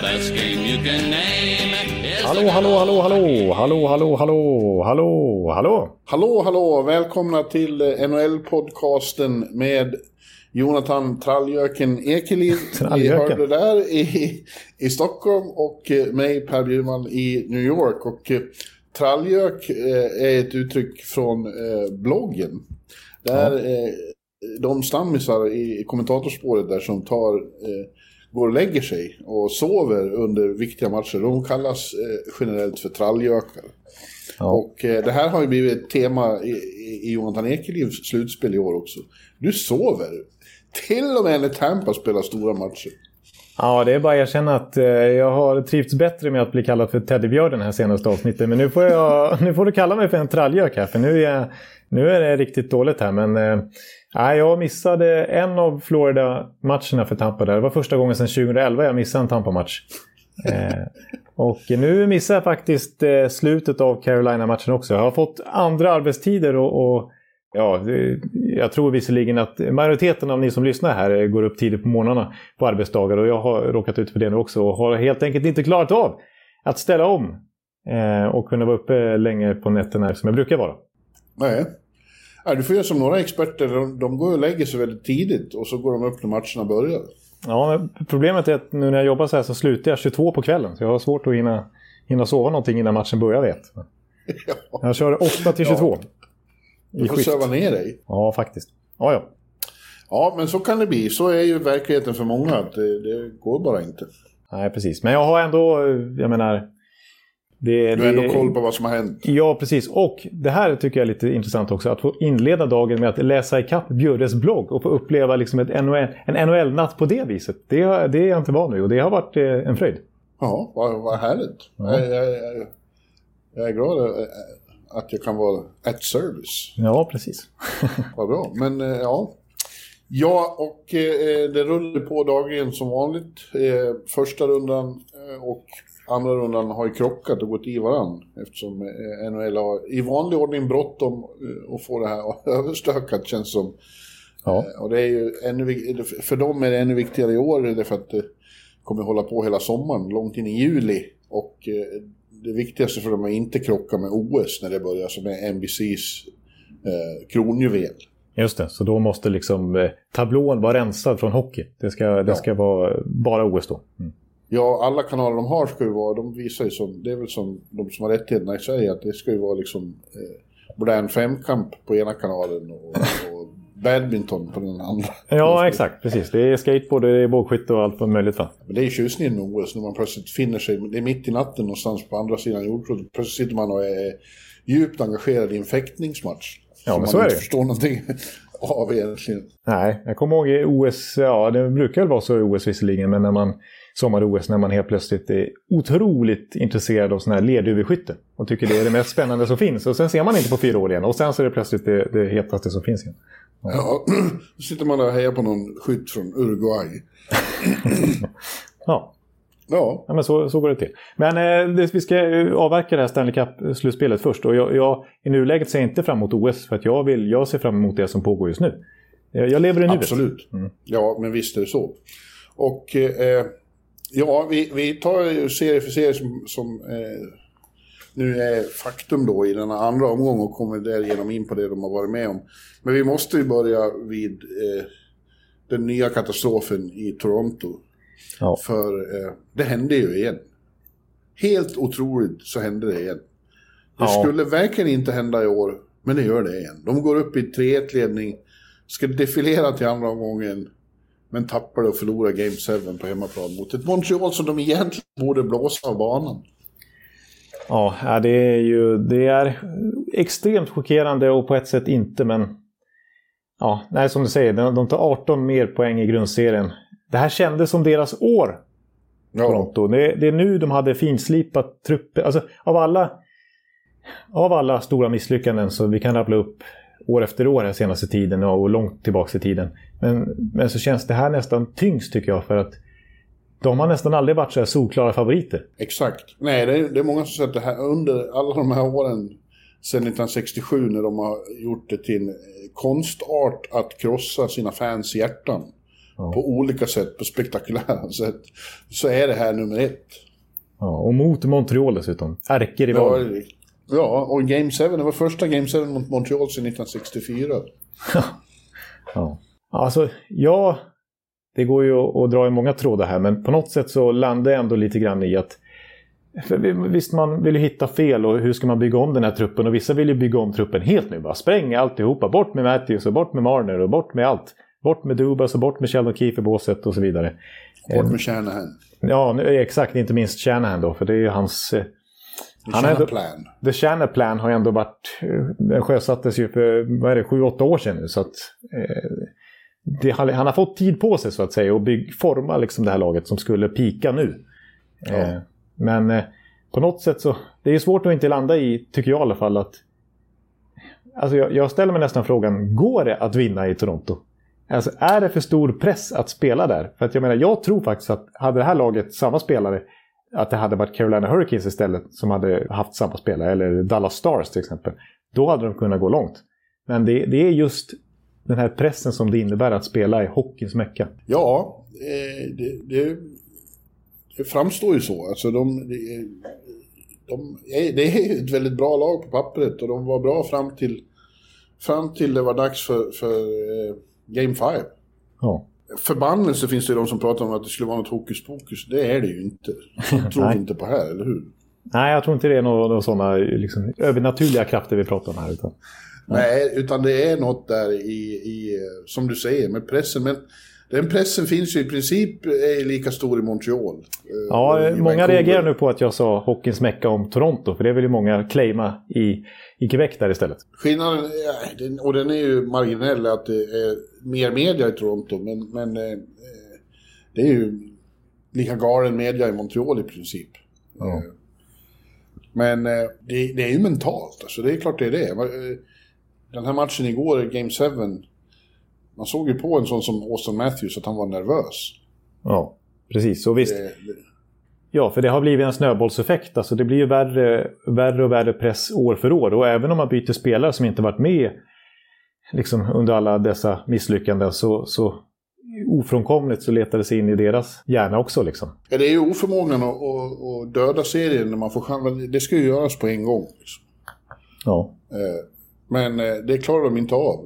And the best game you can name is Hallå, hallå, hallå, hallå, hallå, hallå, hallå, hallå, hallå. Hallå, hallå! Välkomna till eh, NHL-podcasten med Jonathan Tralljöken. Tralljöken. Vi hörde där i, i Stockholm och eh, mig Per Bjurman i New York. Och eh, Trallgök är ett uttryck från bloggen. Där eh, de stammisar i kommentatorspåret där som tar, går och lägger sig och sover under viktiga matcher. De kallas eh, generellt för trallgökar. Ja. Och eh, det här har ju blivit ett tema i, i, Jonathan Ekelivs slutspel i år också. Du sover. Till och med när Tampa spelar stora matcher. Ja, det är bara att erkänna att eh, jag har trivts bättre med att bli kallad för Teddybjörn den här senaste avsnittet. Men nu får, jag, nu får du kalla mig för en trallgök här, för nu är, jag, nu är det riktigt dåligt här. Men nej, jag missade en av Florida-matcherna för Tampa där. Det var första gången sedan 2011 jag missade en Tampa-match. Eh, och nu missar jag faktiskt eh, slutet av Carolina-matchen också. Jag har fått andra arbetstider och, och ja, jag tror visserligen att majoriteten av ni som lyssnar här eh, går upp tidigt på morgnarna på arbetsdagar och jag har råkat ut för det nu också och har helt enkelt inte klarat av att ställa om eh, och kunna vara uppe länge på nätterna som jag brukar vara. Nej. Nej, du får göra som några experter. De, de går och lägger sig väldigt tidigt och så går de upp när matcherna börjar. Ja, men problemet är att nu när jag jobbar så här så slutar jag 22 på kvällen så jag har svårt att hinna, hinna sova någonting innan matchen börjar vet. Ja, Jag kör 8 till 22. du I får söva ner dig. Ja, faktiskt. Ja, ja. Ja, men så kan det bli. Så är ju verkligheten för många. Att det, det går bara inte. Nej, precis. Men jag har ändå, eh, jag menar... Det, Du har ändå koll på vad som har hänt. Ja, precis. Och det här tycker jag är lite intressant också. Att få inleda dagen med att läsa ikapp Bjurres blogg och få uppleva liksom ett NHL, en NHL-natt på det viset. Det, har- det är jag inte van vid och det har varit eh, en fröjd. Ja, vad, vad härligt. Jag, jag, jag, jag är glad eh, att jag kan vara at service. Ja, precis. Vad bra. Men eh, ja. Ja, och eh, det rullar på dagligen som vanligt. Eh, första rundan eh, och andra rundan har ju krockat och gått i varann. Eftersom eh, NHL har i vanlig ordning bråttom eh, att få det här överstökat känns som. Ja. Eh, och det är ju ännu, för dem är det ännu viktigare i år därför att det kommer hålla på hela sommaren, långt in i juli. Och det viktigaste för dem är att inte krocka med OS när det börjar, som är NBCs eh, kronjuvel. Just det, så då måste liksom eh, tablån vara rensad från hockey. Det ska, det Ja. ska vara bara OS då. Mm. Ja, alla kanaler de har ska ju vara, de visar ju som, det är väl som de som har rättigheterna i Sverige, att det ska ju vara liksom eh, modern femkamp på ena kanalen och, och badminton på den andra. Ja, exakt. Precis. Det är skateboard, det är bågskytte och allt möjligt va? Men det är tjusningen med OS, när man plötsligt finner sig, det är mitt i natten någonstans på andra sidan jordklotet, plötsligt sitter man och är djupt engagerad i en fäktningsmatch. Ja, som men man så är inte det. förstår någonting av egentligen. Nej, jag kommer ihåg i OS, ja det brukar väl vara så i OS visserligen, men när man sommar-OS när man helt plötsligt är otroligt intresserad av sån här lerduveskytte och tycker det är det mest spännande som finns. Och sen ser man inte på fyra år igen och sen så är det plötsligt det, det hetaste som finns igen. Ja, då sitter man där och hejar på någon skytt från Uruguay. Ja, Ja, ja men så, så går det till. Men eh, det, vi ska eh, avverka det här Stanley Cup-slutspelet först. Och jag, jag, I nuläget ser jag inte fram emot OS för att jag, vill, jag ser fram emot det som pågår just nu. Jag, jag lever i nuet. absolut. Ja, men visst är det så. Och eh, ja, vi, vi tar ju serie för serie som, som eh, nu är faktum då i den andra omgången och kommer därigenom in på det de har varit med om. Men vi måste ju börja vid eh, den nya katastrofen i Toronto. Ja. För eh, det hände ju igen. Helt otroligt så hände det igen. Det Ja. skulle verkligen inte hända i år, men det gör det igen. De går upp i 3-1-ledning, ska defilera till andra omgången, men tappar det och förlorar Game 7 på hemmaplan mot ett Montreal som de egentligen borde blåsa av banan. Ja, det är ju det är extremt chockerande och på ett sätt inte, men... Ja, nej, som du säger, de, tar 18 mer poäng i grundserien. Det här kändes som deras år. Ja. Toronto. Det, det, är nu de hade finslipat trupper. Alltså, av, alla, av alla stora misslyckanden så vi kan rabbla upp år efter år den senaste tiden och långt tillbaka i tiden. Men, men så känns det här nästan tyngst tycker jag för att de har nästan aldrig varit så här solklara favoriter. Exakt. Nej, det är, det är många som säger att det här under alla de här åren sedan 1967 när de har gjort det till en konstart att krossa sina fans hjärtan. Ja. På olika sätt, på spektakulära sätt. Så är det här nummer ett. Ja, och mot Montreal dessutom. Ärkerival. Ja, ja, och Game 7, det var första Game 7 mot Montreal sedan 1964. ja. Alltså, ja, det går ju att dra i många trådar här, men på något sätt så landar jag ändå lite grann i att Visst, man vill ju hitta fel och hur ska man bygga om den här truppen? Och vissa vill ju bygga om truppen helt nu. Bara spräng alltihopa. Bort med Matthews och bort med Marner och bort med allt. Bort med Dubas och bort med Sheldon Keefe i båset och så vidare. Bort med Shanahan. Ja, exakt. Inte minst Shanahan då, för det är ju hans... The Shanahan Plan. The Shanahan Plan har ju ändå varit... Den sjösattes ju för, vad är det, sju, åtta år sedan nu. Så att, eh, det, han, han, har fått tid på sig så att säga och bygg, forma liksom det här laget som skulle pika nu. Ja. Eh, men eh, på något sätt så, det är svårt att inte landa i, tycker jag i alla fall, att... Alltså jag, jag ställer mig nästan frågan, går det att vinna i Toronto? Alltså är det för stor press att spela där? För att jag menar, jag tror faktiskt att hade det här laget samma spelare, att det hade varit Carolina Hurricanes istället som hade haft samma spelare, eller Dallas Stars till exempel. Då hade de kunnat gå långt. Men det, det är just den här pressen som det innebär att spela i hockeyns mecka. Ja, eh, det, det, det, framstår ju så. Alltså de, de, de, det är ett väldigt bra lag på pappret och de var bra fram till, fram till det var dags för, för eh, Game 5. Ja. Förbannelse finns det de som pratar om att det skulle vara något hokus pokus. Det är det ju inte. Jag tror inte på här, eller hur? Nej, jag tror inte det är några, några sådana liksom, övernaturliga krafter vi pratar om här. Utan... Nej, utan det är något där i, i, som du säger, med pressen. Men den pressen finns ju i princip är lika stor i Montreal. Eh, ja, i många Vancouver. reagerar nu på att jag sa hockeyns mecka om Toronto, för det vill ju många claima i, i Quebec där istället. Skillnaden, och den är ju marginell, att det är mer media i Toronto, men, men eh, det är ju lika galen media i Montreal i princip. Ja. Eh, men det, det, är ju mentalt, alltså det är klart det är det den här matchen igår, Game 7, man såg ju på en sån som Austin Matthews att han var nervös. Ja, precis. Och visst. Det, det... Ja, för det har blivit en snöbollseffekt. Alltså det blir ju värre, värre och värre press år för år. Och även om man byter spelare som inte varit med liksom, under alla dessa misslyckanden så, så ofrånkomligt så letar det sig in i deras hjärna också. Liksom. Ja, det är ju oförmågan att, att, att döda serien när man får chans. Det ska ju göras på en gång. Liksom. Ja. Eh, men eh, det klarar de inte av.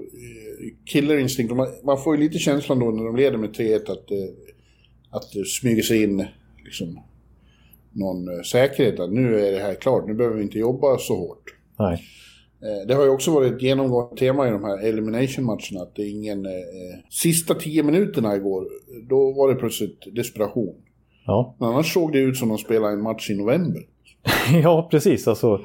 Killer instinct, man, får ju lite känslan då när de leder med 3-1 att, eh, att det smyger sig in liksom, någon eh, säkerhet att nu är det här klart, nu behöver vi inte jobba så hårt. Nej. Det har ju också varit ett genomgående tema i de här elimination-matcherna att det är ingen... Eh, sista tio minuterna igår, då var det plötsligt desperation. Ja. Men annars såg det ut som de spelade en match i november. ja, precis. Alltså,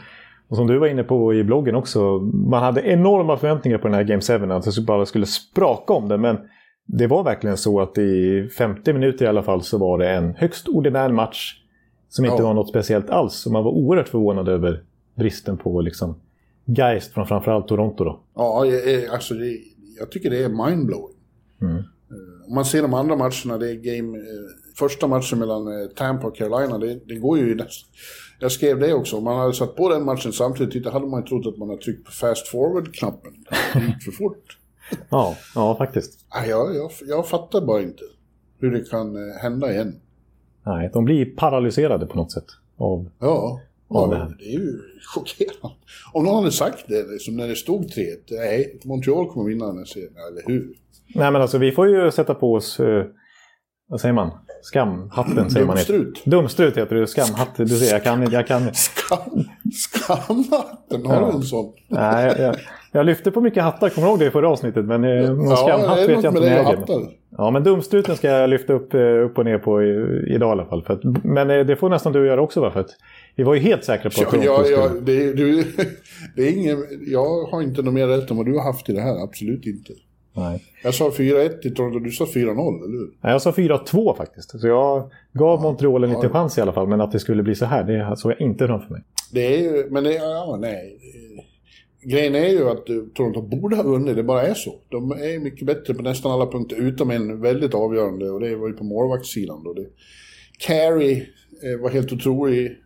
och som du var inne på i bloggen också, man hade enorma förväntningar på den här Game 7, att det bara skulle spraka om det. Men det var verkligen så att i 50 minuter i alla fall så var det en högst ordinär match som inte ja. var något speciellt alls. Och man var oerhört förvånad över bristen på liksom, geist från framförallt Toronto. Då. Ja, alltså det, jag tycker det är mindblowing. Mm. Eh, om man ser de andra matcherna, det är game, eh, första matchen mellan eh, Tampa och Carolina, det, det går ju nästan jag skrev det också. Om man hade satt på den matchen samtidigt hade man trott att man hade tryckt på fast forward-knappen. Det gick för fort. ja, ja, faktiskt. Jag, jag, jag fattar bara inte hur det kan eh, hända igen. Nej, de blir paralyserade på något sätt. Av, ja, av ja det, det, är ju chockerande. Om någon hade sagt det liksom, när det stod 3-1, nej, Montreal kommer vinna den här serien, eller hur? Nej, men alltså vi får ju sätta på oss, uh, vad säger man? Skamhatten säger man Dumstrut. Dumstrut heter det. Skamhatt. Du ser, jag kan, jag kan... Skam, skamhatten, har ja. du en sån? Nej, jag, jag, lyfte på mycket hattar, kommer du ihåg det i förra avsnittet? Men eh, någon ja, skamhatt vet jag inte om jag äger. Ja, men dumstruten ska jag lyfta upp, eh, upp och ner på idag i alla fall. Att, men eh, det får nästan du göra också va? För att vi var ju helt säkra på att ja, ja, det, du, det är ingen, Jag har inte något mer rätt än vad du har haft i det här, absolut inte. Nej. Jag sa 4-1 i Toronto, du sa 4-0, eller hur? Nej, jag sa 4-2 faktiskt. Så jag gav Montreal en liten chans i alla fall. Men att det skulle bli så här, det såg jag inte framför mig. Det är ju, men det, ja, nej. Grejen är ju att eh, Toronto borde ha vunnit, det bara är så. De är mycket bättre på nästan alla punkter, utom en väldigt avgörande, och det var ju på målvaktssidan då. Det, Carey eh, var helt otrolig.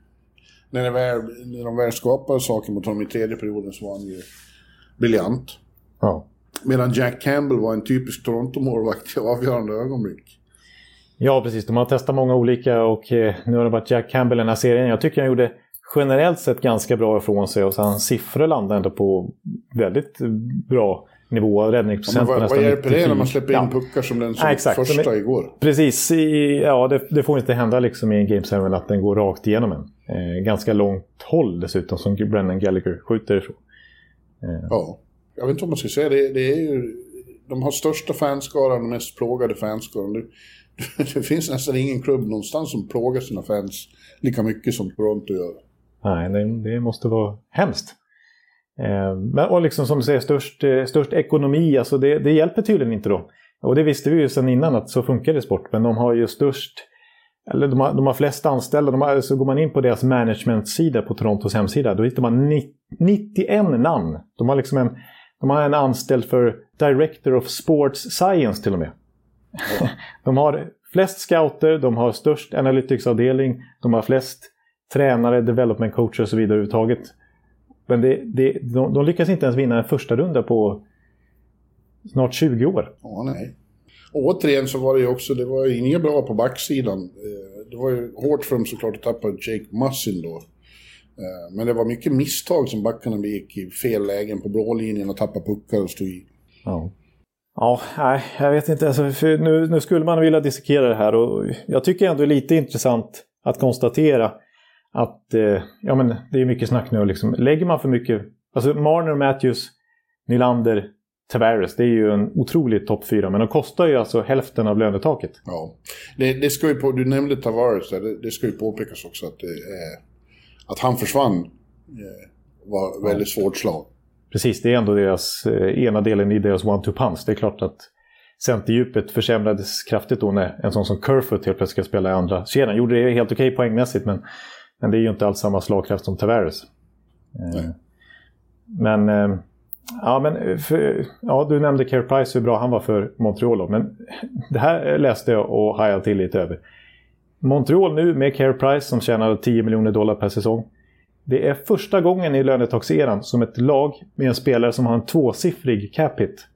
När, väl, när de väl skapade saker mot honom i tredje perioden så var han ju briljant. Ja. Medan Jack Campbell var en typisk Toronto-målvakt i avgörande ögonblick. Ja, precis. De har testat många olika och eh, nu har det varit Jack Campbell i den här serien. Jag tycker han gjorde generellt sett ganska bra ifrån sig och hans siffror landade ändå på väldigt bra nivå. Räddningsprocent Ja, vad, nästan vad hjälper det när man släpper in puckar som den som Ja, exakt. första Men- igår? Precis, i, ja det, det får inte hända liksom i en Game 7 att den går rakt igenom en. Eh, ganska långt håll dessutom som Brennan Gallagher skjuter ifrån. Ja. Jag vet inte vad man ska säga, det, det är ju... De har största fanskaran, och mest plågade fanskaran. Det, det finns nästan ingen klubb någonstans som plågar sina fans lika mycket som Toronto gör. Nej, det, det måste vara hemskt. Eh, men, och liksom som du säger, störst, eh, störst ekonomi, alltså det, det hjälper tydligen inte då. Och det visste vi ju sedan innan att så funkar det i sport, men de har ju störst, eller de har, de har flest anställda, de har, så går man in på deras management-sida på Torontos hemsida, då hittar man ni- 91 namn. De har liksom en, de har en anställd för Director of Sports Science till och med. de har flest scouter, de har störst analytics-avdelning, de har flest tränare, development coacher och så vidare överhuvudtaget. Men det, det, de, de lyckas inte ens vinna en första runda på snart 20 år. Ja, nej. Återigen så var det ju också, det var ju inget bra på backsidan. Eh, Det var ju hårt för dem såklart att tappa Jake Mussin då. Eh, Men det var mycket misstag som backarna begick i fel lägen på blålinjen och tappa puckar och stod i. Ja. Ja, nej, jag vet inte. Alltså, nu, nu skulle man vilja dissekera det här och jag tycker ändå det är lite intressant att konstatera att eh, ja, men det är mycket snack nu. Liksom. Lägger man för mycket... Alltså Marner, Matthews, Nylander, Tavares, det är ju en otrolig topp fyra. Men de kostar ju alltså hälften av lönetaket. Ja. Det, det ska ju på, du nämnde Tavares det, det ska ju påpekas också att, det, eh, att han försvann eh, var väldigt svårt slag. Precis, det är ändå deras eh, ena delen i deras one-two punch. Det är klart att centerdjupet försämrades kraftigt då när en sån som Kerfoot helt plötsligt ska spela i andra kedjan. Gjorde det helt okej poängmässigt men, men det är ju inte alls samma slagkraft som Tavares. Eh, men, eh, ja, men för, ja, du nämnde Care Price, hur bra han var för Montreal. Men det här läste jag och hajade till lite över. Montreal nu med Care Price som tjänar 10 miljoner dollar per säsong. Det är första gången i lönetagseran som ett lag med en spelare som har en tvåsiffrig cap hit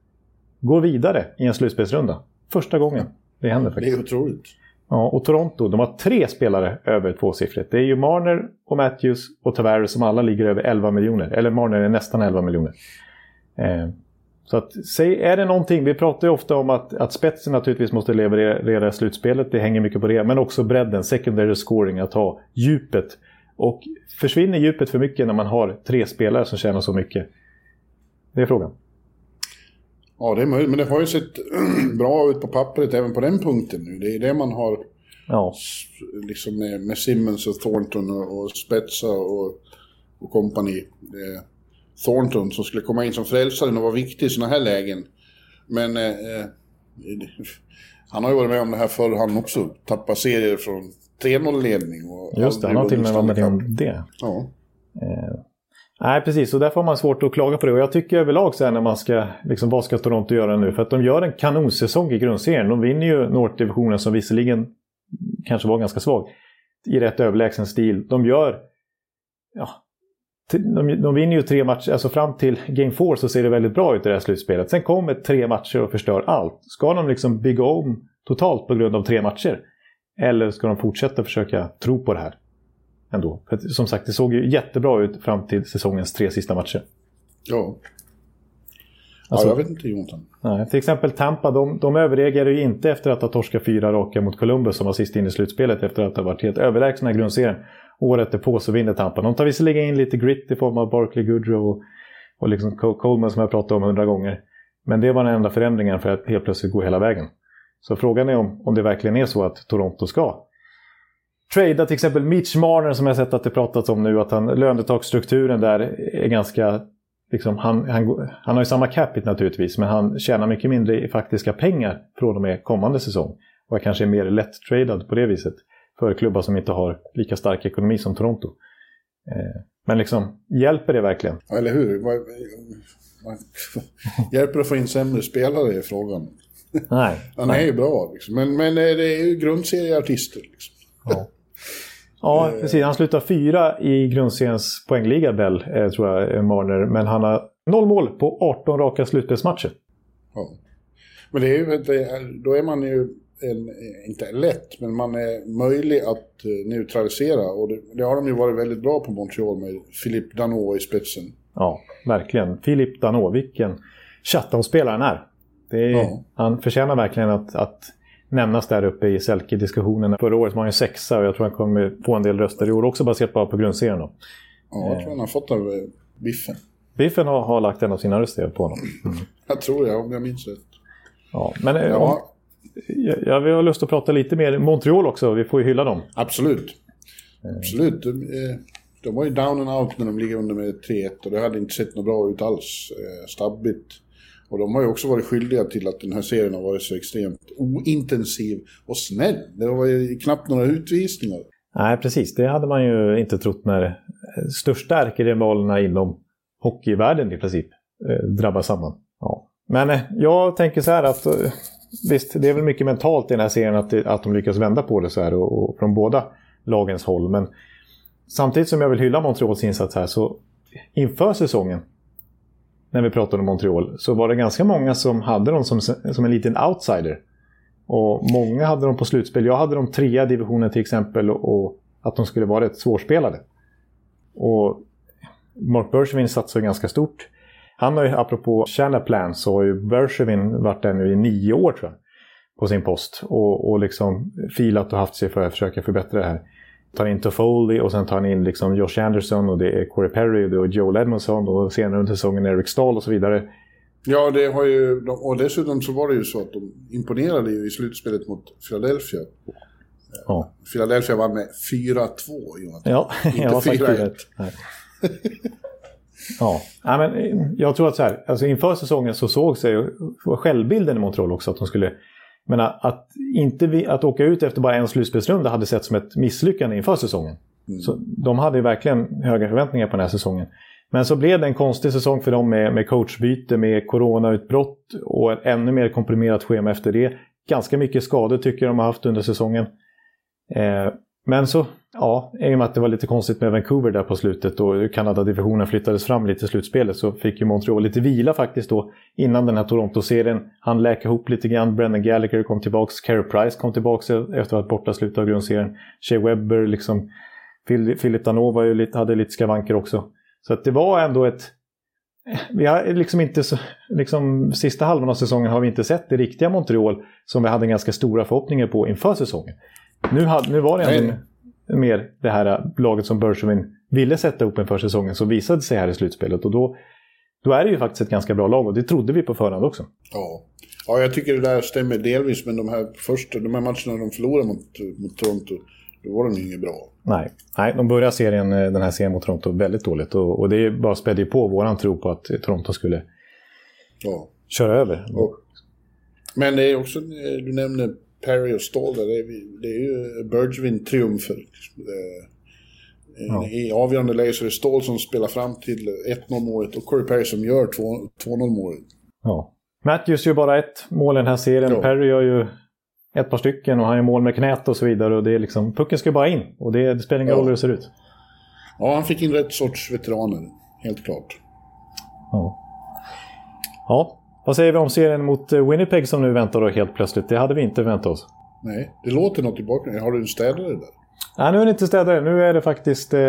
går vidare i en slutspelsrunda. Första gången det händer Det faktiskt. är otroligt. Ja, och Toronto, de har tre spelare över tvåsiffrigt. Det är ju Marner och Matthews och Tavares som alla ligger över 11 miljoner. Eller Marner är nästan 11 miljoner. Eh, så att, säg, är det någonting, vi pratar ju ofta om att, att spetsen naturligtvis måste leverera i slutspelet, det hänger mycket på det, men också bredden, secondary scoring, att ha djupet. Och försvinner djupet för mycket när man har tre spelare som tjänar så mycket? Det är frågan. Ja, det är möjligt, men det har ju sett bra ut på pappret även på den punkten nu. Det är det man har Ja, liksom med, med Simmons och Thornton och, och Spetsa och, och kompani. Eh, Thornton som skulle komma in som frälsaren och vara viktig i sådana här lägen. Men eh, eh, han har ju varit med om det här förr, han också. Tappa serier från 3-0-ledning. och just det, han har till och med varit med om det. Ja. Nej, precis. Och därför har man svårt att klaga på det. Och jag tycker överlag så här när man ska, liksom, vad ska Toronto göra nu? För att de gör en kanonsäsong i grundserien. De vinner ju North-divisionen som visserligen kanske var ganska svag. I rätt överlägsen stil. De gör... Ja, de, de vinner ju tre matcher, alltså fram till Game 4 så ser det väldigt bra ut i det här slutspelet. Sen kommer tre matcher och förstör allt. Ska de liksom bygga om totalt på grund av tre matcher? Eller ska de fortsätta försöka tro på det här? Ändå. För att, som sagt, det såg ju jättebra ut fram till säsongens tre sista matcher. Ja. Alltså- ja, jag vet inte Jonathan. Nej, till exempel Tampa, de, de överreagerar ju inte efter att ha torskat fyra raka mot Columbus som var sist in i slutspelet efter att ha varit helt överlägsna i grundserien. Året därpå så vinner Tampa. De tar visserligen in lite grit i form av Barkley Goodrow och, och liksom Cole- Coleman som jag pratat om hundra gånger. Men det var den enda förändringen för att helt plötsligt gå hela vägen. Så frågan är om, om det verkligen är så att Toronto ska trada till exempel Mitch Marner som jag sett att det pratats om nu. Att han, lönetagsstrukturen där är ganska liksom, han, han, han har ju samma capita naturligtvis, men han tjänar mycket mindre i faktiska pengar från och med kommande säsong. Och kanske är mer lätt-tradad på det viset för klubbar som inte har lika stark ekonomi som Toronto. Eh, men liksom, hjälper det verkligen? Eller hur? Hjälper det att få in sämre spelare i frågan? Nej. Han nej. är ju bra, liksom. men, men det är ju grundserieartister. Liksom. Ja. Ja, precis. Han slutar fyra i grundseriens poängliga, Bell, eh, tror jag, Marner. Men han har noll mål på 18 raka slutspelsmatcher. Ja. Men det är ju, då är man ju, en, inte lätt, men man är möjlig att eh, neutralisera. Och det, det har de ju varit väldigt bra på Montreal med Philippe Danault i spetsen. Ja, verkligen. Philippe Danault, vilken Chatham-spelare han är. Det är Ja. Han förtjänar verkligen att, att nämnas där uppe i Selke-diskussionerna. Förra året var han ju sexa och jag tror han kommer få en del röster i år också baserat bara på grundserien. Då. Ja, jag tror han har fått av eh, Biffen. Biffen har, har lagt en av sina röster på honom. Jag tror det, om jag minns rätt. Ja, men eh, om, Ja, jag, jag vill ha lust att prata lite mer Montreal också. Vi får ju hylla dem. absolut. Absolut. De, eh, de var ju down and out när de ligger under med 3-1 och det hade inte sett något bra ut alls. Stabbigt. Och de har ju också varit skyldiga till att den här serien har varit så extremt ointensiv och snäll. Det var ju knappt några utvisningar. Nej, precis. Det hade man ju inte trott när största ärkerivalerna inom hockeyvärlden i princip eh, drabbas samman. Ja. Men eh, jag tänker så här att eh, visst, det är väl mycket mentalt i den här serien att, att de lyckas vända på det så här och, och från båda lagens håll. Men samtidigt som jag vill hylla Montreals insats här så inför säsongen när vi pratade om Montreal så var det ganska många som hade dem som, som en liten outsider. Och många hade dem på slutspel. Jag hade dem trea i divisionen till exempel och, och att de skulle vara rätt svårspelade. Och Mark Bergevin satsar ju ganska stort. Han har ju, apropå Plan så har ju Bergevin varit där nu i nio år tror jag. På sin post. Och, och liksom filat och haft sig för att försöka förbättra det här. Tar in Toffoli och sen tar han in liksom Josh Anderson och det är Corey Perry och det är Joel Edmondson och senare under säsongen Eric Stahl och så vidare. Ja, det har ju, och dessutom så var det ju så att de imponerade ju i slutspelet mot Philadelphia. Ja, Philadelphia vann med 4-2, Jonathan. ja jag har sagt 4-1. det rätt. Nej. Ja, Nej, men eh, jag tror att så här, alltså inför säsongen så såg sig var självbilden i Montreal också att de skulle men att, inte vi, att åka ut efter bara en slutspelsrunda hade sett som ett misslyckande inför säsongen. Så de hade ju verkligen höga förväntningar på den här säsongen. Men så blev det en konstig säsong för dem med, med coachbyte, med coronautbrott och ett ännu mer komprimerat schema efter det. Ganska mycket skador tycker jag de har haft under säsongen. Eh, men så, ja, i och med att det var lite konstigt med Vancouver där på slutet och Kanada-divisionen flyttades fram lite i slutspelet så fick ju Montreal lite vila faktiskt då innan den här Toronto-serien. Han läka ihop lite grann, Brendan Gallagher kom tillbaks, Carey Price kom tillbaks efter att ha varit borta slutet av grundserien. Shea Webber, liksom, Philip Danova hade lite skavanker också. Så att det var ändå ett... Vi har liksom inte så, liksom, sista halvan av säsongen har vi inte sett det riktiga Montreal som vi hade ganska stora förhoppningar på inför säsongen. Nu, hade, nu var det ändå mer det här laget som Bergevin ville sätta upp inför säsongen som visade sig här i slutspelet. Och då, då är det ju faktiskt ett ganska bra lag och det trodde vi på förhand också. Ja. ja, jag tycker det där stämmer delvis, men de här första, de här matcherna de förlorade mot, mot Toronto, då var de ju inget bra. Nej, Nej de börjar serien, eh, den här serien mot Toronto väldigt dåligt och, och det bara spädde ju på våran tro på att Toronto skulle Ja. köra över. Och, men det är också, eh, du nämnde Perry och Stall där, det är, det är ju Bergevin-triumfer. Eh, Ja. I avgörande läge så är det Stall som spelar fram till 1-0 målet och Corey Perry som gör 2-0 målet. Ja. Matthews gör bara ett mål i den här serien. Ja. Perry gör ju ett par stycken och han gör mål med knät och så vidare. Och det är liksom, pucken ska bara in och det, det spelar ingen Ja. roll hur det ser ut. Ja, han fick in rätt sorts veteraner, helt klart. Ja. ja. Vad säger vi om serien mot eh, Winnipeg som nu väntar då helt plötsligt? Det hade vi inte väntat oss. Nej, det låter något i bakgrunden. Har du en städare där? Nej, nu är det inte städare. Nu är det faktiskt... Eh,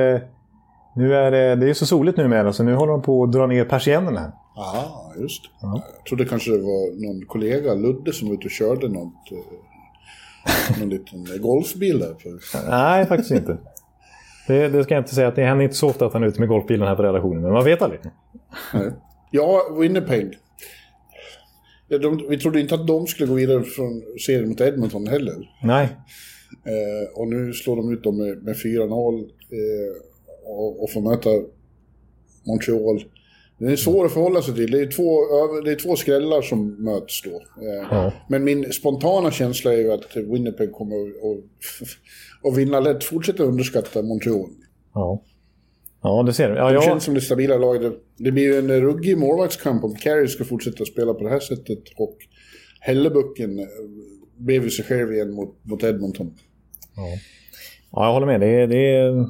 nu är det, det är så soligt numera så nu håller de på att dra ner persiennerna. Aha, just det. Jag trodde kanske det var någon kollega, Ludde, som var ute och körde något, eh, någon liten golfbil där. Nej, faktiskt inte. Det, det ska jag inte säga. att Det händer inte så ofta att han är ute med golfbilen här på redaktionen. Men man vet aldrig. Nej. Ja, Winnipeg. Ja, de, vi trodde inte att de skulle gå vidare från serien mot Edmonton heller. Nej. Eh, och nu slår de ut dem med, med 4-0 eh, och, och får möta Montreal. Den är svår att förhålla sig till. Det är två, det är två skrällar som möts då. Eh, ja. Men min spontana känsla är ju att Winnipeg kommer att, att, att vinna lätt. Fortsätta underskatta Montreal. Ja. Ja, det ser du. Ja, det jag... känns som det stabila laget. Det blir ju en ruggig målvaktskamp om Carey ska fortsätta spela på det här sättet. Och Hellebucken blev ju sig själv igen mot, mot Edmonton. Ja. ja, jag håller med. Det är, det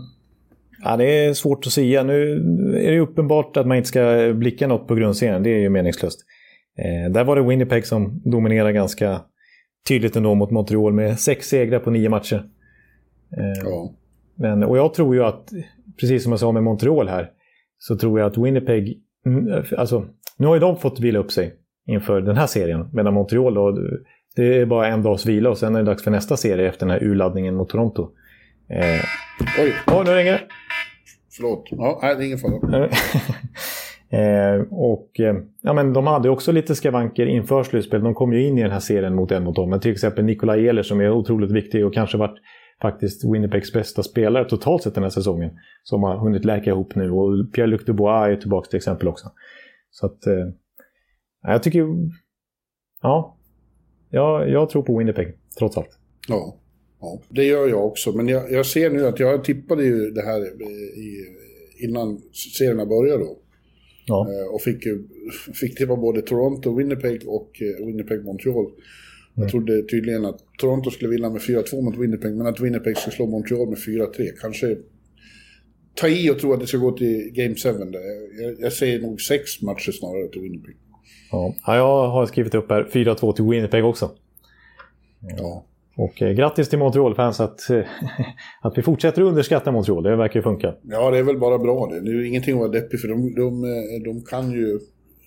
ja, det är svårt att säga. Nu är det uppenbart att man inte ska blicka något på grundserien. Det är ju meningslöst. Eh, där var det Winnipeg som dominerade ganska tydligt ändå mot Montreal med sex segrar på nio matcher. Eh, ja. Men, och jag tror ju att, precis som jag sa med Montreal här, så tror jag att Winnipeg, mm, alltså nu har ju de fått vila upp sig inför den här serien. Medan Montreal då, det är bara en dags vila och sen är det dags för nästa serie efter den här urladdningen mot Toronto. Eh, Oj! Oj, nu ringer det. Förlåt. Ja, nej, det är ingen fara. eh, och eh, ja, men de hade också lite skavanker inför slutspel. De kom ju in i den här serien mot Edmonton. Men till exempel Nikolaj Ehlers som är otroligt viktig och kanske varit faktiskt Winnipegs bästa spelare totalt sett den här säsongen. Som har hunnit läka ihop nu. Och Pierre-Luc Dubois är tillbaka till exempel också. Så att... Eh, jag tycker... Ja. Jag, jag tror på Winnipeg, trots allt. Ja. Ja, det gör jag också. Men jag, jag ser nu att jag tippade ju det här i, innan serierna började då. Ja. Eh, och fick, fick tippa både Toronto, Winnipeg och eh, Winnipeg Montreal. Mm. Jag trodde tydligen att Toronto skulle vinna med 4-2 mot Winnipeg, men att Winnipeg skulle slå Montreal med 4-3. Kanske ta i och tro att det ska gå till Game 7. Jag, jag säger nog sex matcher snarare till Winnipeg. Ja, jag har skrivit upp här 4-2 till Winnipeg också. Ja. Och eh, grattis till Montreal-fans att, eh, att vi fortsätter underskatta Montreal. Det verkar ju funka. Ja, det är väl bara bra det. Det är ju ingenting att vara deppig för de, de, eh, de kan ju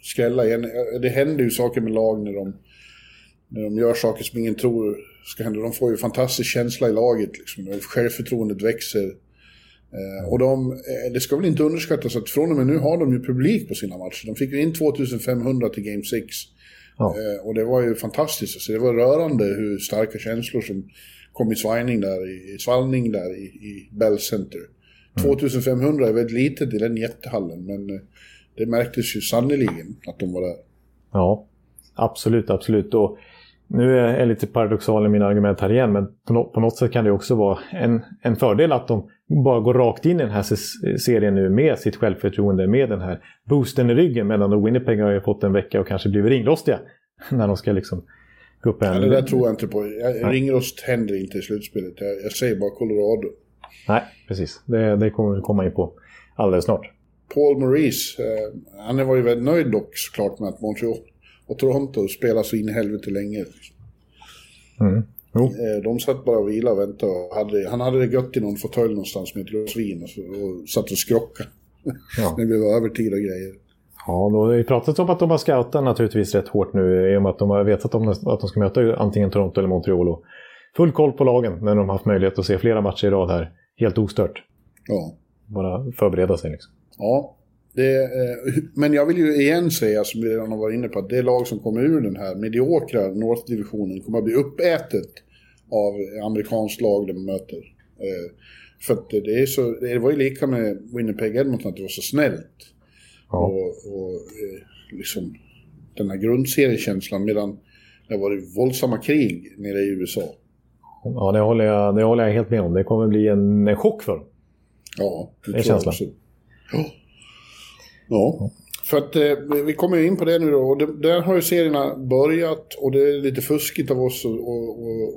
skrälla igen. Det händer ju saker med lag när de, när de gör saker som ingen tror ska hända. De får ju fantastisk känsla i laget. Liksom. Självförtroendet växer. Och de, det ska väl inte underskattas att från och med nu har de ju publik på sina matcher. De fick ju in 2500 till Game 6. Ja. Eh, och det var ju fantastiskt. Alltså, det var rörande hur starka känslor som kom i svajning där, i, svallning där i, i Bell Center. Mm. 2500 är väldigt litet i den jättehallen, men eh, det märktes ju sannoliken att de var där. Ja, absolut, absolut. Och nu är jag lite paradoxal i mina argument här igen, men på något sätt kan det också vara en, en fördel att de bara går rakt in i den här serien nu med sitt självförtroende, med den här boosten i ryggen. Medan Winnipeg har ju fått en vecka och kanske blivit ringrostiga när de ska liksom gå upp en... Ja, det där tror jag inte på. Jag, ringrost händer inte i slutspelet. Jag, jag säger bara Colorado. Nej, precis. Det, det kommer vi komma in på alldeles snart. Paul Maurice, eh, han var ju väldigt nöjd dock såklart med att Montreal och Toronto spelar så in i helvete länge. Mm. Eh, de satt bara och vilade och väntade. Och hade, han hade det gött i någon fåtölj någonstans med ett glas vin och, och satt och skrockade. Ja. det blev övertid och grejer. Ja, då har vi pratat om att de har scoutat naturligtvis rätt hårt nu i och med att de har vetat om att de ska möta antingen Toronto eller Montreal. Och full koll på lagen när de har haft möjlighet att se flera matcher i rad här. Helt ostört. Ja. Bara förbereda sig liksom. Ja, det, eh, men jag vill ju igen säga, som vi redan har varit inne på, att det lag som kommer ur den här mediokra North-divisionen kommer att bli uppätet av amerikanskt lag de möter. Eh, för att det, är så, det var ju lika med Winnipeg Edmonton, att det var så snällt. Ja. Och, och eh, liksom den här grundseriekänslan, medan det har varit våldsamma krig nere i USA. Ja, det håller jag, det håller jag helt med om. Det kommer bli en, chock för dem. Ja, det, det är känslan. Ja. Ja, för att eh, vi kommer in på det nu då. Och det, där har ju serierna börjat och det är lite fuskigt av oss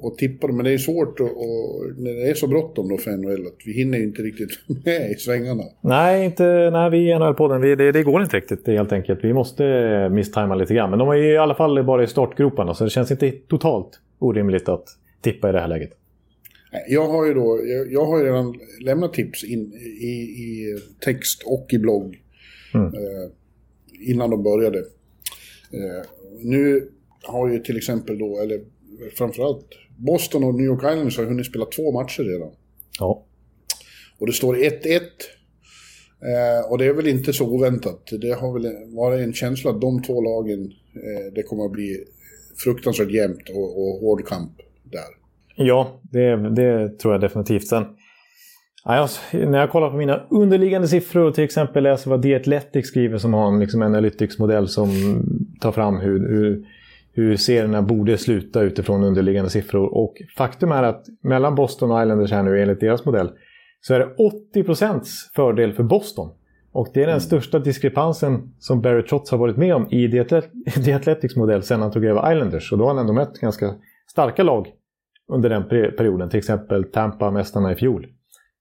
att tippa dem. Men det är svårt och, och när det är så bråttom då för NHL att vi hinner ju inte riktigt med i svängarna. Nej, inte, nej vi i NHL-podden, det, det går inte riktigt helt enkelt. Vi måste misstajma lite grann. Men de är i alla fall bara i startgroparna så det känns inte totalt orimligt att tippa i det här läget. Jag har ju då, jag, jag har ju redan lämnat tips in i, i text och i blogg Mm. Eh, innan de började. Eh, nu har ju till exempel då, eller framförallt Boston och New York Islanders har hunnit spela två matcher redan. Ja. Och det står 1-1. Eh, och det är väl inte så oväntat. Det har väl varit en känsla att de två lagen, eh, det kommer att bli fruktansvärt jämnt och, och hård kamp där. Ja, det, det tror jag definitivt. Sen Ja, när jag kollar på mina underliggande siffror och till exempel läser vad The Athletic skriver som har en liksom, analytics-modell som tar fram hur, hur, hur serierna borde sluta utifrån underliggande siffror. Och faktum är att mellan Boston och Islanders här nu enligt deras modell så är det 80% fördel för Boston. Och det är den mm. största diskrepansen som Barry Trotz har varit med om i The Athletics modell sedan han tog över Islanders. Och då har han ändå mött ganska starka lag under den perioden. Till exempel Tampa, mästarna i fjol.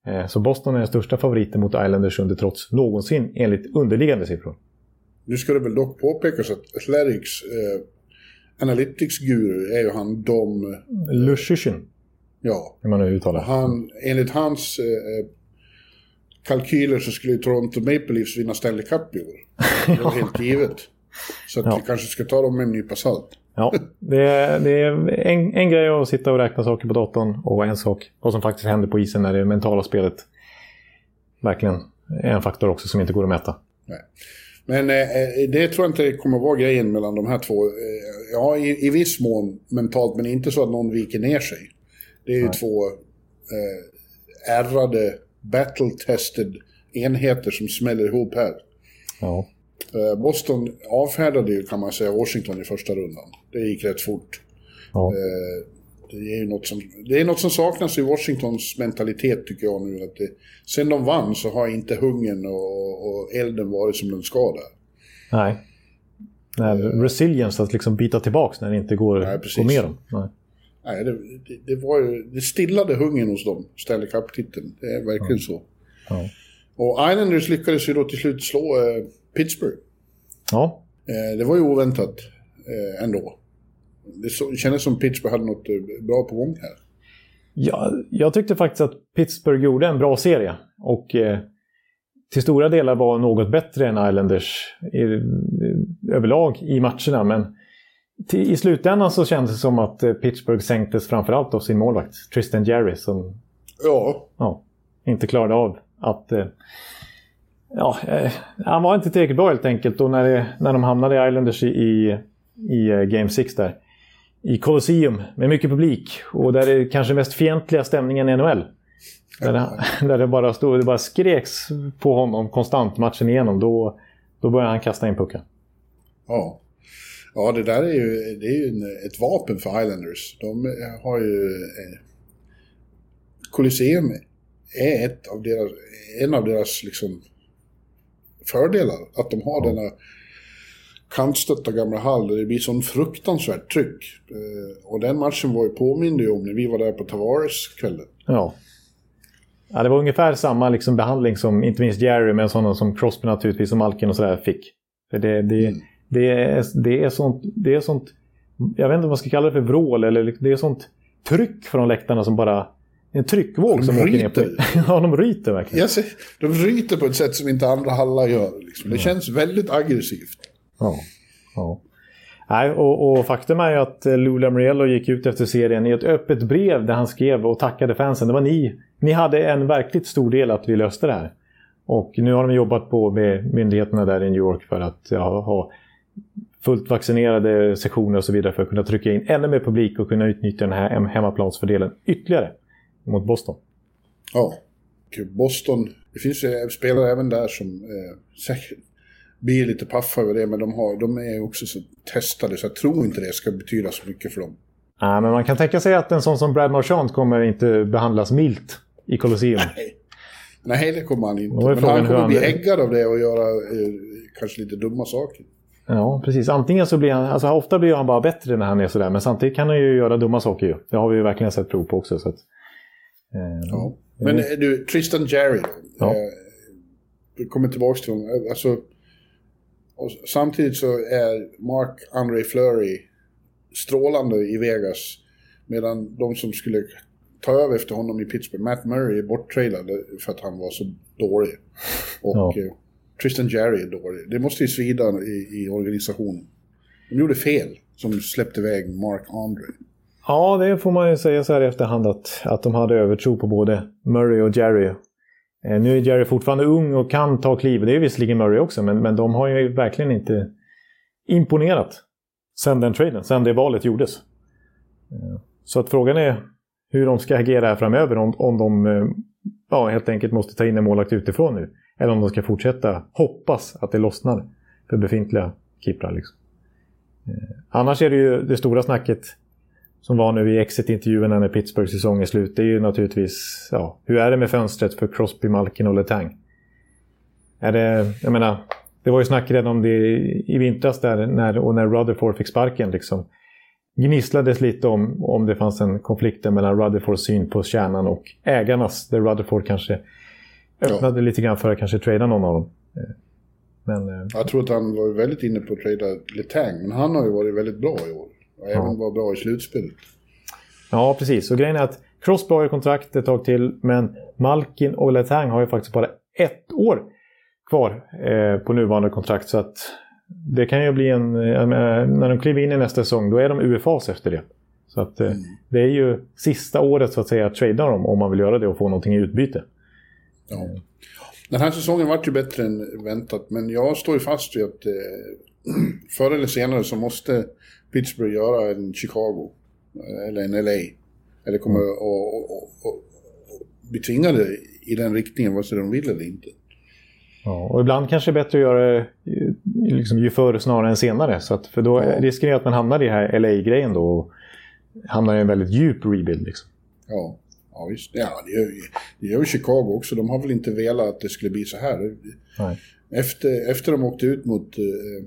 Eh, så Boston är den största favoriten mot Islanders under trots någonsin enligt underliggande siffror. Nu ska det väl dock påpekas att Athletics eh, Analytics-guru är ju han Dom... Lushyshin. Ja. Hur man nu uttalar han, Enligt hans eh, kalkyler så skulle Toronto Maple Leafs vinna Stanley Cup i år. Det var helt givet. Så att ja. vi kanske ska ta dem med en nypa salt. Ja, det är, det är en, en grej att sitta och räkna saker på datorn och en sak vad som faktiskt händer på isen när det mentala spelet verkligen är en faktor också som inte går att mäta. Nej. Men eh, eh, det tror jag inte kommer vara grejen mellan de här två. Eh, ja, i, i viss mån mentalt, men inte så att någon viker ner sig. Det är ju Nej. två eh, ärrade, battle-tested enheter som smäller ihop här. Ja. Eh, Boston avfärdade ju, kan man säga, Washington i första rundan. Det gick rätt fort. Ja. Eh, det är något som, det är något som saknas i Washingtons mentalitet tycker jag nu. Att det, sen de vann så har inte hungern och, och elden varit som den ska där. Nej. Nej resilience att liksom bita tillbaka när det inte går, Nej, går med dem. Nej. Nej, det, det, det, var ju, det stillade hungern hos dem, Stanley Cup-titeln. Det är verkligen ja. så. Ja. Och Islanders lyckades ju då till slut slå eh, Pittsburgh. Ja. Eh, det var ju oväntat eh, ändå. Det, så, kändes som Pittsburgh hade något eh, bra på gång här. Ja, jag tyckte faktiskt att Pittsburgh gjorde en bra serie. Och eh, till stora delar var något bättre än Islanders i, överlag i matcherna. Men till, i slutändan så kändes det som att eh, Pittsburgh sänktes framförallt av sin målvakt Tristan Jerry som ja. Ja, inte klarade av att... Eh, ja, eh, han var inte tillräckligt bra helt enkelt. Och när, det, när de hamnade i Islanders i, i, i eh, Game 6 där i Colosseum med mycket publik och där är kanske mest fientliga stämningen i NHL. Där det, där det bara stod, det bara skreks på honom konstant matchen igenom. Då, då började han kasta in pucken. Ja. Ja, det där är ju, det är ju en, ett vapen för Islanders. De har ju... Eh, Colosseum är ett av deras, en av deras liksom, fördelar. Att de har ja. denna kantstötta gamla hall där det blir sån fruktansvärt tryck. Eh, och den matchen var ju påmind ju om när vi var där på Tavares-kvällen. Ja. ja. Det var ungefär samma liksom behandling som inte minst Jerry, men sådana som Crosby naturligtvis och Malkin och sådär fick. För det, det, mm. det, är, det, är sånt, det är sånt, jag vet inte vad man ska kalla det för vrål, eller det är sånt tryck från läktarna som bara en tryckvåg de som ryter. åker ner på... ja, de ryter verkligen. Jag ser, de ryter på ett sätt som inte andra hallar gör. Liksom. Det ja. känns väldigt aggressivt. Ja. ja. Nej, och, och, faktum är ju att eh, Lou Lamoriello gick ut efter serien i ett öppet brev där han skrev och tackade fansen. Det var ni. Ni hade en verkligt stor del att vi löste det här. Och nu har de jobbat på med myndigheterna där i New York för att ja, ha fullt vaccinerade sektioner och så vidare för att kunna trycka in ännu mer publik och kunna utnyttja den här hemmaplansfördelen ytterligare mot Boston. Ja, Boston, det finns ju spelare även där som eh, blir lite paffa över det, men de, har, de är också så testade så jag tror inte det ska betyda så mycket för dem. Nej, men man kan tänka sig att en sån som Brad Marchand kommer inte behandlas milt i Colosseum. Nej, Nej det kommer han inte. Men han kommer han... bli äggad av det och göra eh, kanske lite dumma saker. Ja, precis. Antingen så blir han, alltså ofta blir han bara bättre när han är sådär, men samtidigt kan han ju göra dumma saker ju. Det har vi ju verkligen sett prov på också. Så att, eh, ja. Men eh, du, Tristan Jerry. Ja. Eh, vi kommer tillbaka till honom. Alltså, och samtidigt så är Mark Andre Fleury strålande i Vegas. Medan de som skulle ta över efter honom i Pittsburgh, Matt Murray, är borttrailad för att han var så dålig. Och ja. eh, Tristan Jerry är dålig. Det måste ju svida i, i organisationen. De gjorde fel som släppte iväg Mark Andre. Ja, det får man ju säga så här i efterhand att, att de hade övertro på både Murray och Jerry. Eh, nu är Jerry fortfarande ung och kan ta kliv. Det är visserligen Murray också, men, men de har ju verkligen inte imponerat sen den traden, sen det valet gjordes. Eh, så att frågan är hur de ska agera här framöver. Om, om de eh, ja, helt enkelt måste ta in en målvakt utifrån nu. Eller om de ska fortsätta hoppas att det lossnar för befintliga keeprar. Liksom. Annars är det ju det stora snacket som var nu i exit-intervjuerna när Pittsburghs säsong är slut. Det är ju naturligtvis, ja, hur är det med fönstret för Crosby, Malkin och Letang? Är det, jag menar, det var ju snack redan om det i vintras där när, och när Rutherford fick sparken. Liksom. Gnisslades lite om om det fanns en konflikt mellan Rutherfords syn på kärnan och ägarnas. Där Rutherford kanske öppnade ja. lite grann för att kanske trada någon av dem. Men, eh, jag tror att han var väldigt inne på att trada Letang, men han har ju varit väldigt bra i år. Och även ja. var bra i slutspelet. Ja, precis. Och grejen är att Crosby har ju kontrakt ett tag till, men Malkin och Letang har ju faktiskt bara ett år kvar eh, på nuvarande kontrakt. Så att det kan ju bli en... Eh, när de kliver in i nästa säsong, då är de UFAs efter det. Så att eh, mm. det är ju sista året så att säga att trada dem om man vill göra det och få någonting i utbyte. Ja. Den här säsongen var ju bättre än väntat, men jag står ju fast vid att eh, förr eller senare så måste Pittsburgh göra en Chicago eller en LA. Eller kommer mm. att bli tvingade i den riktningen, vare sig de vill eller inte. Ja, och ibland kanske det är bättre att göra det liksom, ju förr snarare än senare. Så att, för då ja. riskerar att man hamnar i den här LA-grejen då och hamnar i en väldigt djup rebuild. Liksom. Ja. Ja, visst. Ja, det gör, det gör Chicago också. De har väl inte velat att det skulle bli så här. Nej. Efter, efter de åkte ut mot eh,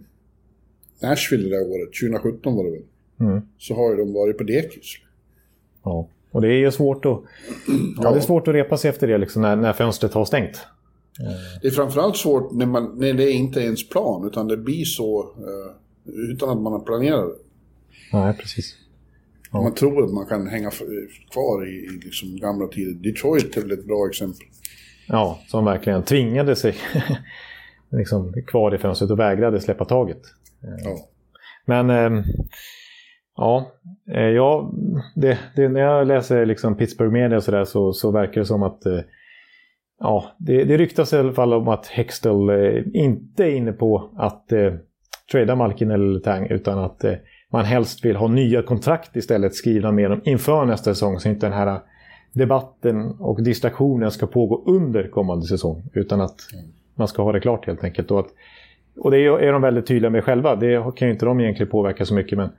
Nashville det där året, 2017 var det väl, mm. så har ju de varit på dekis. Ja, och det är ju svårt att, ja, det är svårt att repa sig efter det liksom, när, när fönstret har stängt. Det är framförallt svårt när, man, när det inte är ens plan, utan det blir så eh, utan att man har planerat det. Nej, precis. Ja. Man tror att man kan hänga kvar i, i liksom gamla tider. Detroit är väl ett bra exempel. Ja, som verkligen tvingade sig liksom kvar i fönstret och vägrade släppa taget. Ja. Men eh, ja, ja det, det, när jag läser liksom Pittsburgh Media så, där, så, så verkar det som att eh, ja, det, det ryktas i alla fall om att Hextall eh, inte är inne på att eh, trada Malkin eller Tang utan att eh, man helst vill ha nya kontrakt istället skrivna med dem inför nästa säsong så inte den här debatten och distraktionen ska pågå under kommande säsong utan att man ska ha det klart helt enkelt. Och, att, och det är de väldigt tydliga med själva. Det kan ju inte de egentligen påverka så mycket men,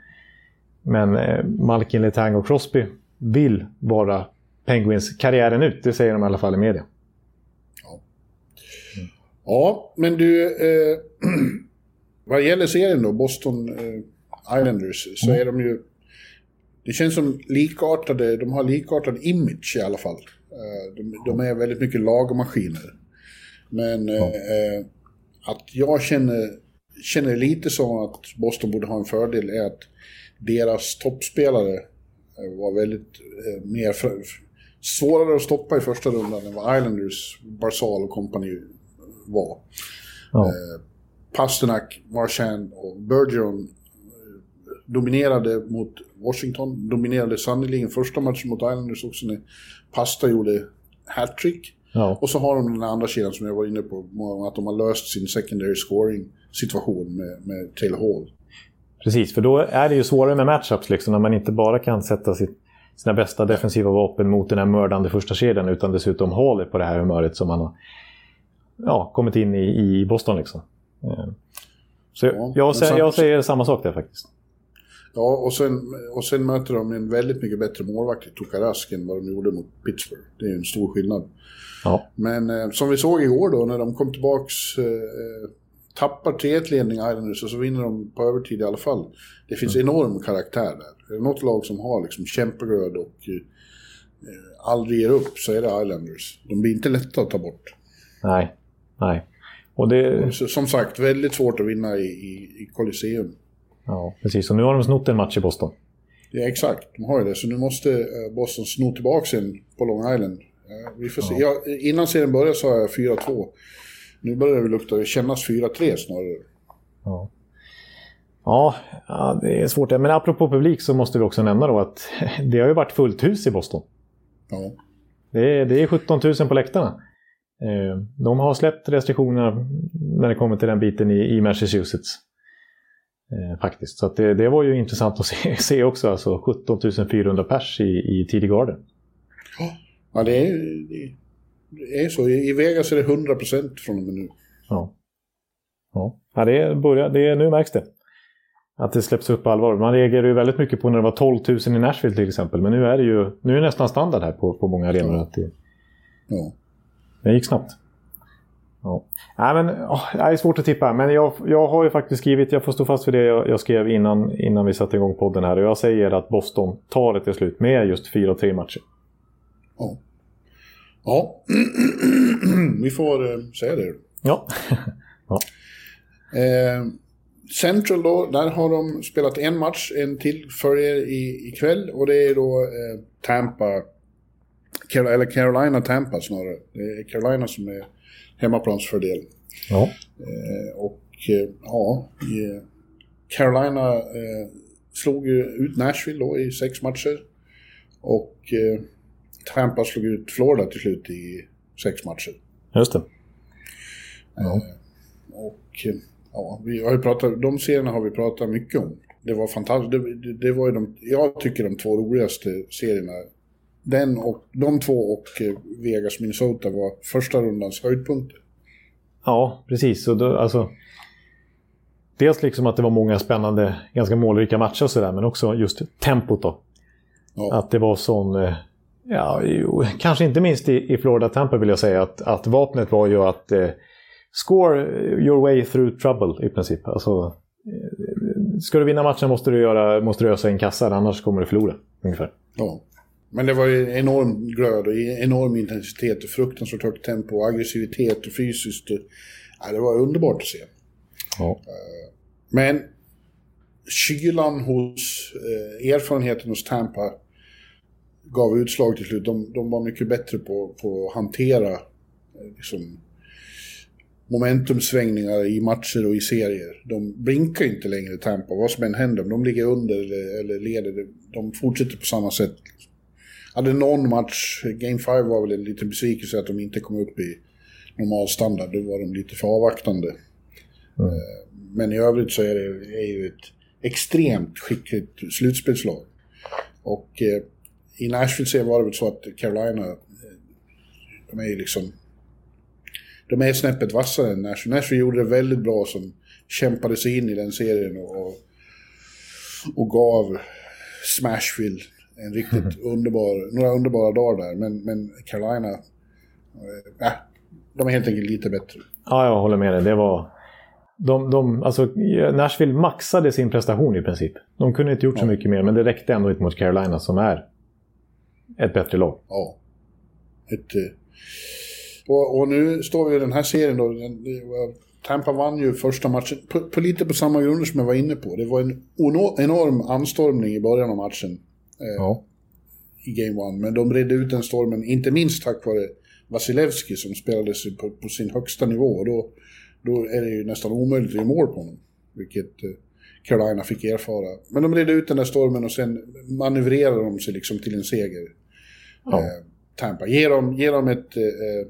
men eh, Malkin, Letang och Crosby vill vara Penguins karriären ut. Det säger de i alla fall i media. Ja, ja men du, eh, vad gäller serien då, Boston eh, Islanders, så mm. är de ju... Det känns som likartade, de har likartad image i alla fall. Eh, de, de är väldigt mycket lagmaskiner. Men mm. Att jag känner, känner lite så att Boston borde ha en fördel är att deras toppspelare eh, var väldigt eh, mer svårare att stoppa i första rundan än vad Islanders, Barzal och kompani var. Ja. Eh, Pasternak, Marchand och Bergeron dominerade mot Washington, dominerade sannerligen första matchen mot Islanders också när Pasta gjorde hattrick. Ja. Och så har de den andra kedjan som jag var inne på, att de har löst sin secondary scoring situation med, med Taylor Hall. Precis, för då är det ju svårare med matchups liksom, när man inte bara kan sätta sitt, sina bästa defensiva vapen mot den här mördande första kedjan utan dessutom Hall på det här humöret som man har ja, kommit in i, i Boston. Liksom. Eh, så ja, jag, jag, jag säger samma sak där faktiskt. Ja, och sen, och sen möter de en väldigt mycket bättre målvakt i Tokarask än vad de gjorde mot Pittsburgh. Det är en stor skillnad. Ja. Men eh, som vi såg igår då, när de kom tillbaks, eh, tappar 3-1-ledning Islanders och så vinner de på övertid i alla fall. Det finns mm. enorm karaktär där. Är det något lag som har liksom kämpeglöd och eh, aldrig ger upp så är det Islanders. De blir inte lätta att ta bort. Nej, nej. Och det... Som sagt, väldigt svårt att vinna i, i, i Colosseum. Ja, precis. Och nu har de snott en match i Boston. Ja, exakt. De har ju det. Så nu måste eh, Boston sno tillbaka en på Long Island. Eh, vi får se. Ja. Ja, innan serien började sa jag 4-2. Nu börjar det lukta, kännas 4-3 snarare. Ja. Ja, ja, det är svårt. Men apropå publik så måste vi också nämna då att det har ju varit fullt hus i Boston. Ja. Det är, det är 17 000 på läktarna. Eh, de har släppt restriktionerna när det kommer till den biten i, i Massachusetts. Eh, faktiskt. Så det, det, var ju intressant att se, se också. Alltså 17 400 pers i, i tidig garden. Ja, det är, det, är så. I Vegas är det 100% från och med nu. Ja. Ja, ja det börjar, det nu märks det. Att det släpps upp på allvar. Man reagerade ju väldigt mycket på när det var 12 000 i Nashville till exempel. Men nu är det ju nu är det nästan standard här på, på många arenor. Ja. Det, ja. det gick snabbt. Ja. Nej, men, åh, det är svårt att tippa, men jag, jag har ju faktiskt skrivit, jag får stå fast för det jag, jag skrev innan, innan vi satte igång podden här. Och jag säger att Boston tar det till slut med just 4-3 matcher. Ja. Ja, vi får eh, säga det. Ja. ja. Eh, Central då, där har de spelat en match, en till följer i, ikväll. Och det är då eh, Tampa, eller Carolina-Tampa snarare. Det är Carolina som är hemmaplansfördel. Ja. Eh, och eh, ja, Carolina eh, slog ju ut Nashville då i sex matcher. Och Tampa slog ut Florida till slut i sex matcher. Just det. Ja. Och ja, vi har ju pratat, de serierna har vi pratat mycket om. Det var fantastiskt. Det, det var ju de, jag tycker de två roligaste serierna. Den och, de två och eh, Vegas Minnesota var första rundans höjdpunkter. Ja, precis. Och då, alltså, dels liksom att det var många spännande, ganska målrika matcher och sådär, men också just tempot då. Ja. Att det var sån... Eh, ja, jo, kanske inte minst i, i Florida Tampa vill jag säga att, att vapnet var ju att eh, score your way through trouble i princip. Alltså, eh, ska du vinna matchen måste du, göra, måste du ösa in kassar, annars kommer du förlora. Ungefär. Ja. Men det var ju enorm glöd och enorm intensitet och fruktansvärt högt tempo och aggressivitet och fysiskt. ja, det var underbart att se. Ja. Eh, men kylan hos, eh, erfarenheten hos Tampa gav utslag till slut. De, de var mycket bättre på, på att hantera liksom, momentumsvängningar i matcher och i serier. De blinkar inte längre Tampa, vad som än händer. Om de ligger under eller, eller leder, de fortsätter på samma sätt. Hade någon match, Game 5 var väl en liten besvikelse att de inte kom upp i normal standard. Då var de lite för avvaktande. Mm. Men i övrigt så är det är ju ett extremt skickligt slutspelslag. Och eh, i Nashville var det väl så att Carolina, eh, de är ju liksom de är snäppet vassare än Nashville. Nashville gjorde det väldigt bra som kämpade sig in i den serien och, och gav Smashville en riktigt underbar, några underbara dagar där. Men, men Carolina, äh, de är helt enkelt lite bättre. Ja, jag håller med dig. Det var... De, de, alltså, Nashville maxade sin prestation i princip. De kunde inte gjort ja. så mycket mer, men det räckte ändå inte mot Carolina som är ett bättre lag. Ja. Ett, eh, och, och, nu står vi i den här serien då. Tampa vann ju första matchen på, på, lite på samma grunder som jag var inne på. Det var en enorm anstormning i början av matchen. Eh, ja. I Game One. Men de redde ut den stormen, inte minst tack vare Vasilevski som spelade på, på sin högsta nivå. Och då, då är det ju nästan omöjligt att göra mål på honom. Vilket eh, Carolina fick erfara. Men de redde ut den där stormen och sen manövrerade de sig liksom till en seger. Ja. Eh, Tampa. Ge dem, ge dem ett eh,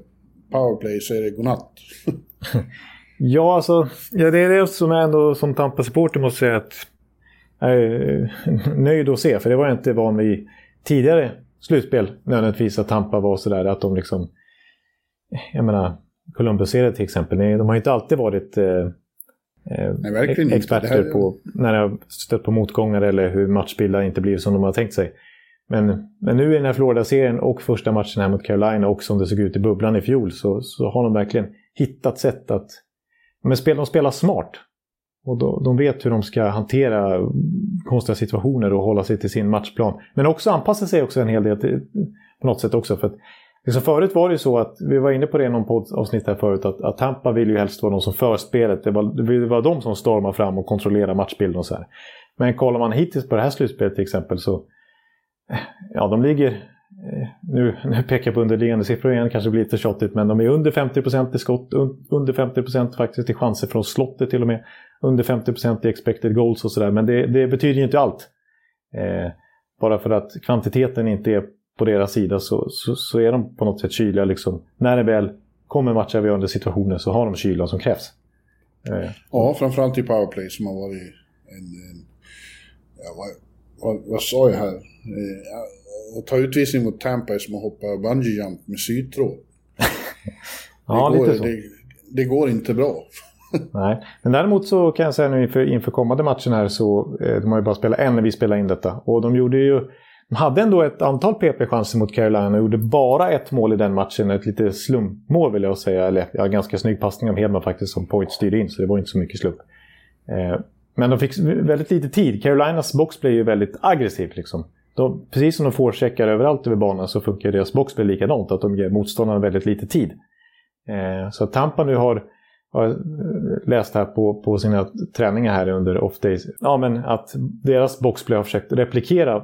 powerplay så är det godnatt. ja, alltså, ja, det är det som jag ändå som Tampa-supporter måste säga att nöjd att se. För det var jag inte van vid tidigare slutspel nödvändigtvis att Tampa var sådär att de liksom... Jag menar, Columbus-serien till exempel. De har inte alltid varit eh, Nej, experter här... på när de har stött på motgångar eller hur matchbilder inte blivit som de har tänkt sig. Men, men nu i den här Florida-serien och första matchen här mot Carolina och som det såg ut i bubblan i fjol så, så har de verkligen hittat sätt att... Men spel, de spelar smart. Och då, de vet hur de ska hantera konstiga situationer och hålla sig till sin matchplan. Men också anpassa sig också en hel del till, på något sätt också. För att, liksom förut var det ju så att, vi var inne på det i någon poddavsnitt här förut, att, att Tampa vill ju helst vara de som för spelet. Det var, det var de som stormar fram och kontrollerar matchbilden och så här. Men kollar man hittills på det här slutspelet till exempel så ja, de ligger, Eh, nu, nu pekar jag på underliggande siffror igen, kanske blir lite tjatigt, men de är under 50% i skott, under 50% faktiskt i chanser från slottet till och med, under 50% i expected goals och sådär, men det, det, betyder ju inte allt. Eh, bara för att kvantiteten inte är på deras sida så, så, så är de på något sätt kyliga. Liksom. När det väl kommer matchavgörande situationer så har de kylan som krävs. Eh. Ja, framförallt i powerplay som har varit en... en ja, vad, vad, vad sa jag här? Eh, att ta utvisning mot Tampa är som att hoppa bungee jump med sytråd. ja, det, går, lite så. det, det går inte bra. Nej, men däremot så kan jag säga nu inför, inför kommande matchen här så eh, de har ju bara spelat en när vi spelar in detta. Och de gjorde ju... De hade ändå ett antal PP-chanser mot Carolina och gjorde bara ett mål i den matchen. Ett lite slumpmål vill jag säga. Eller ja, ganska snygg passning av Hedman faktiskt som Point styrde in så det var inte så mycket slump. Eh, men de fick väldigt lite tid. Carolinas boxplay är ju väldigt aggressiv liksom. De, precis som de forecheckar överallt över banan så funkar deras boxplay likadant. Att de ger motståndarna väldigt lite tid. Eh, så Tampa nu har har läst här på, på sina träningar här under off days. Ja, men att deras boxplay har försökt replikera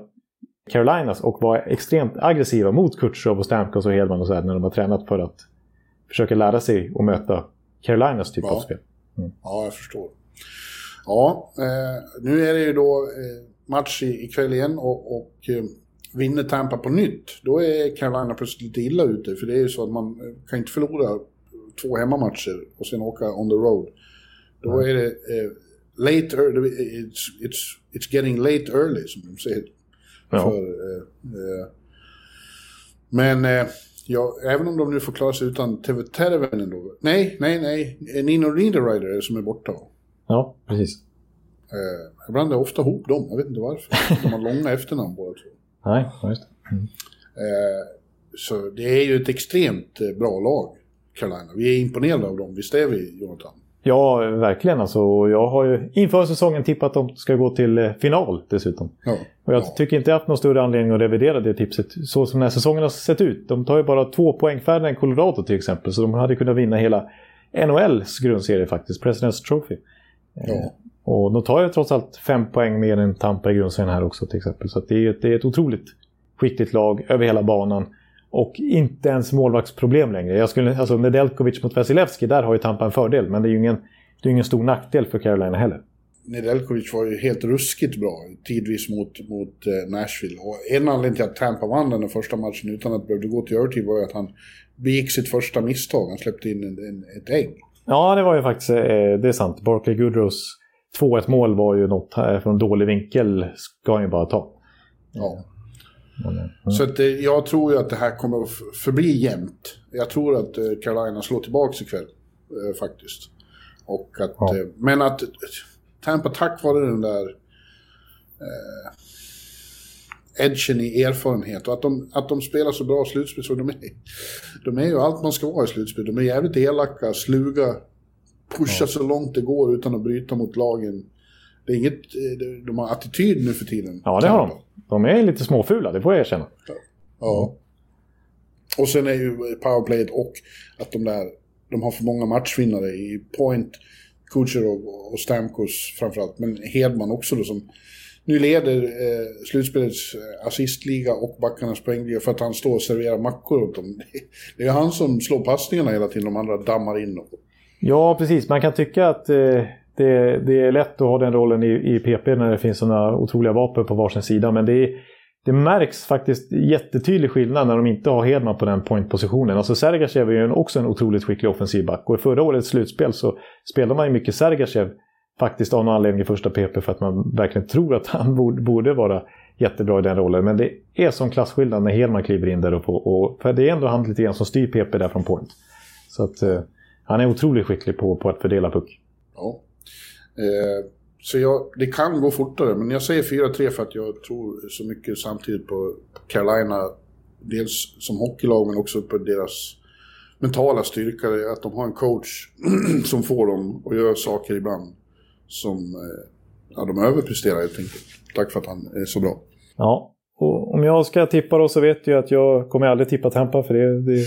Carolinas och vara extremt aggressiva mot Kutjerov och Stamkos och Hedman och så här när de har tränat för att försöka lära sig att möta Carolinas typ Ja. av spel. Ja, jag förstår. Ja, eh, nu är det ju då eh, match i, ikväll igen och, och eh, vinner Tampa på nytt, då är Carolina plötsligt lite illa ute. För det är ju så att man eh, kan inte förlora två hemmamatcher och sen åka on the road. Då är det eh, late early, it's, it's, it's getting late early som de säger. Ja. För, eh, eh, men eh, ja, även om de nu får klara sig utan Teve Terveinen då. Nej, nej, nej. Nino Niederreiter som är borta. Ja, precis. Eh, jag blandar ofta ihop dem, jag vet inte varför. De har långa efternamn båda två. Nej, just det. Eh, så det är ju ett extremt eh, bra lag, Carolina. Vi är imponerade av dem, visst är vi, Jonathan? Ja, verkligen alltså. Jag har ju inför säsongen tippat att de ska gå till eh, final dessutom. Ja. Och jag ja. tycker inte jag haft någon större anledning att revidera det tipset. Så som den här säsongen har sett ut. De tar ju bara två poäng färre än Colorado till exempel. Så de hade kunnat vinna hela NHLs grundserie faktiskt. President's Trophy. ja. Och de tar ju trots allt fem poäng mer än Tampa i grundserien här också till exempel. Så det, är ett, det är ett otroligt skickligt lag över hela banan. Och inte ens målvaktsproblem längre. Jag skulle, alltså Nedeljkovic mot Vasilevski, där har ju Tampa en fördel. Men det är ju ingen, det är ingen stor nackdel för Carolina heller. Nedeljkovic var ju helt ruskigt bra tidvis mot, mot eh, Nashville. Och en anledning till att Tampa vann den första matchen utan att det behövde gå till övertid var ju att han begick sitt första misstag. Han släppte in en, en, ett ägg. Ja, det var ju faktiskt, eh, det är sant. Barclay Goodrows 2-1 mål var ju något här från dålig vinkel, ska han ju bara ta. Ja. Eh, Så att, eh, jag tror ju att det här kommer att förbli jämnt. Jag tror att eh, Carolina slår tillbaka ikväll, eh, faktiskt. Och att, Ja. men att Tampa tack vare den där eh, edgen i erfarenhet och att de, att de spelar så bra slutspel så de är. De är ju allt man ska vara i slutspel. De är jävligt elaka, sluga, pushar så långt det går utan att bryta mot lagen. Det är inget, eh, de- har attityd nu för tiden. ja, det har de. De är lite småfula, det får jag erkänna. Ja. Och sen är ju powerplayet och att de där, de har för många matchvinnare i Point, Kucherov och Stamkos framförallt, men Hedman också då som nu leder eh, slutspelets eh, assistliga och backarnas poängliga för att han står och serverar mackor åt dem. Det är ju han som slår passningarna hela tiden, de andra dammar in dem. Ja, precis. Man kan tycka att eh, det, det är lätt att ha den rollen i, i PP när det finns sådana otroliga vapen på varsin sida. Men det, det märks faktiskt jättetydlig skillnad när de inte har Hedman på den pointpositionen. Alltså Sergachev är ju också en otroligt skicklig offensiv back. Och i förra årets slutspel så spelade man ju mycket Sergachev faktiskt av någon anledning i första PP för att man verkligen tror att han borde, borde vara jättebra i den rollen. Men det är sån klasskillnad när Hedman kliver in där. Och, och, för det är ändå han lite grann som styr PP där från point. Så att eh, han är otroligt skicklig på, på att fördela puck. Ja. Eh, så jag, det kan gå fortare, men jag säger 4-3 för att jag tror så mycket samtidigt på Carolina. Dels som hockeylag, men också på deras mentala styrka. Att de har en coach som får dem att göra saker ibland som eh, ja, de överpresterar helt enkelt. Tack för att han är så bra. Ja, och om jag ska tippa då så vet jag att jag kommer aldrig tippa Tampa för det, det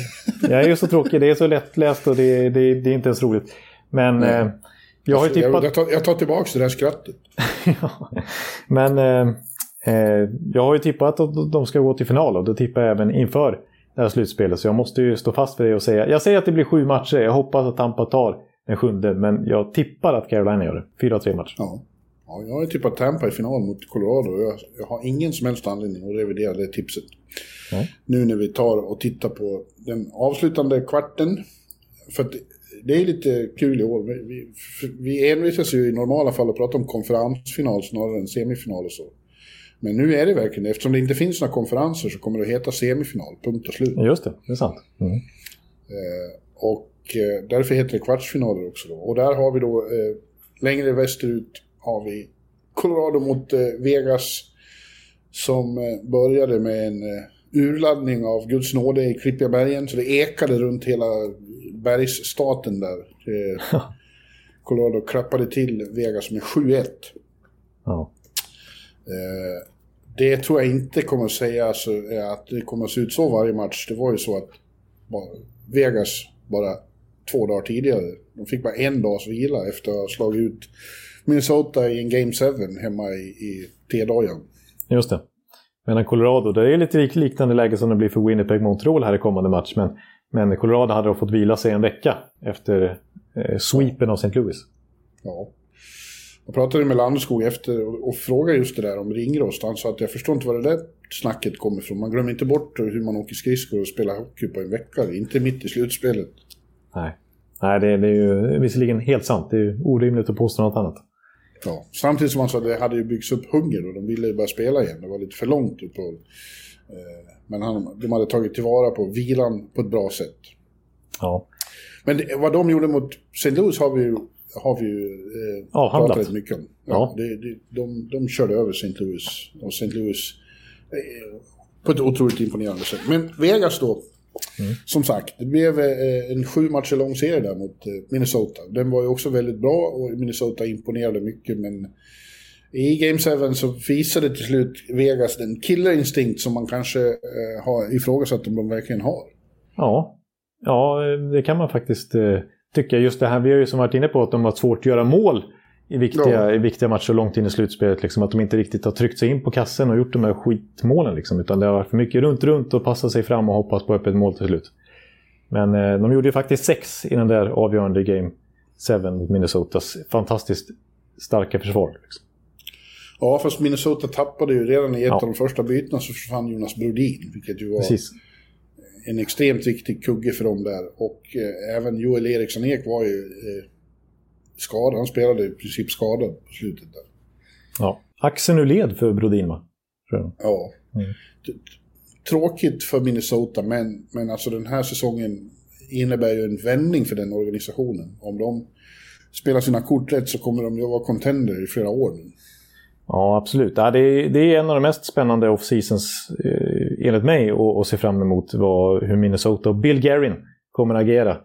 Jag är ju så tråkig, det är så lättläst och det, det, det är inte ens roligt. Men eh, jag har ju Så jag, tippat... jag, tar, jag tar tillbaka det där skrattet. Ja. Men eh, eh, jag har ju tippat att de ska gå till final och då tippar jag även inför det här slutspelet. Så jag måste ju stå fast för det och säga. Jag säger att det blir sju matcher. Jag hoppas att Tampa tar den sjunde. Men jag tippar att Carolina gör det. Fyra, tre matcher. Ja. Ja, jag har tippat Tampa i final mot Colorado jag, jag har ingen som helst anledning att revidera det tipset. Nej. Nu när vi tar och tittar på den avslutande kvarten. För att det är lite kul i år. Vi, vi, vi envisas ju i normala fall att prata om konferensfinal snarare än semifinal och så. Men nu är det verkligen, eftersom det inte finns några konferenser så kommer det att heta semifinal, punkt och slut. Just det, det är sant. Mm. Eh, och eh, därför heter det kvartsfinaler också. Då. Och där har vi då, eh, längre västerut har vi Colorado mot eh, Vegas som eh, började med en eh, urladdning av Guds nåde i Klippiga bergen. Så det ekade runt hela bergsstaten där. Colorado klappade till Vegas med 7-1. Ja. Det tror jag inte kommer att säga alltså, att det kommer att se ut så varje match. Det var ju så att Vegas bara två dagar tidigare, de fick bara en dags vila efter att ha slagit ut Minnesota i en Game 7 hemma i, i T-dagen. Just det. Medan Colorado, det är lite liknande läge som det blir för Winnipeg Montreal här i kommande match. Men, men Colorado hade då fått vila sig en vecka efter eh, sweepen av St. Louis. Ja. Jag pratade med Landeskog efter och, och frågade just det där om ringrost. Han sa att jag förstår inte var det där snacket kommer ifrån. Man glömmer inte bort hur man åker skridskor och spelar hockey på en vecka. Inte mitt i slutspelet. Nej, Nej det, det är ju visserligen helt sant. Det är ju orimligt att påstå något annat. Ja. Samtidigt som han sa att det hade ju byggts upp hunger och de ville ju börja spela igen. Det var lite för långt uppehåll. Eh, men han, de hade tagit tillvara på vilan på ett bra sätt. Ja. Men det, vad de gjorde mot St. Louis har vi ju, har vi ju eh, Avhandlat. pratat mycket om. Ja, Ja. Det, det, de, de körde över St. Louis. Och St. Louis eh, på ett otroligt imponerande sätt. Men Vegas då, som sagt, det blev eh, en sju matcher lång serie där mot eh, Minnesota. Den var ju också väldigt bra och Minnesota imponerade mycket, men i Game 7 så visade till slut Vegas den killerinstinkt som man kanske eh, har ifrågasatt om de verkligen har. Ja. ja, det kan man faktiskt tycka. Just det här, vi har ju som varit inne på att de har svårt att göra mål i viktiga, Ja. i viktiga matcher långt in i slutspelet. Liksom, att de inte riktigt har tryckt sig in på kassen och gjort de här skitmålen. Liksom, utan det har varit för mycket runt, runt och passa sig fram och hoppas på öppet mål till slut. Men eh, de gjorde ju faktiskt sex i den där avgörande Game 7 mot Minnesotas fantastiskt starka försvar. Liksom. Ja, fast Minnesota tappade ju redan i ett Ja. av de första bytena så försvann Jonas Brodin, vilket ju var Precis. en extremt viktig kugge för dem där. Och eh, även Joel Eriksson Ek var ju eh, skadad, han spelade i princip skadad på slutet där. Ja. Axeln ur led för Brodin va? Ja. Mm. Tråkigt för Minnesota, men, men alltså den här säsongen innebär ju en vändning för den organisationen. Om de spelar sina kort rätt så kommer de ju vara contender i flera år nu. Ja, absolut. Ja, det, är, det är en av de mest spännande off-seasons eh, enligt mig att att se fram emot vad, hur Minnesota och Bill Guerin kommer att agera.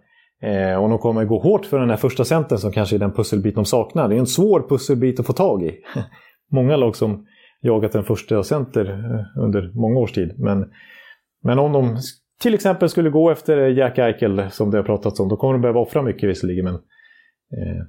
Eh, och de kommer gå hårt för den här första centern som kanske är den pusselbit de saknar. Det är en svår pusselbit att få tag i. Många lag som jagat en första center eh, under många års tid. Men, men om de till exempel skulle gå efter Jack Eichel som det har pratats om, då kommer de behöva offra mycket visserligen. Men, eh,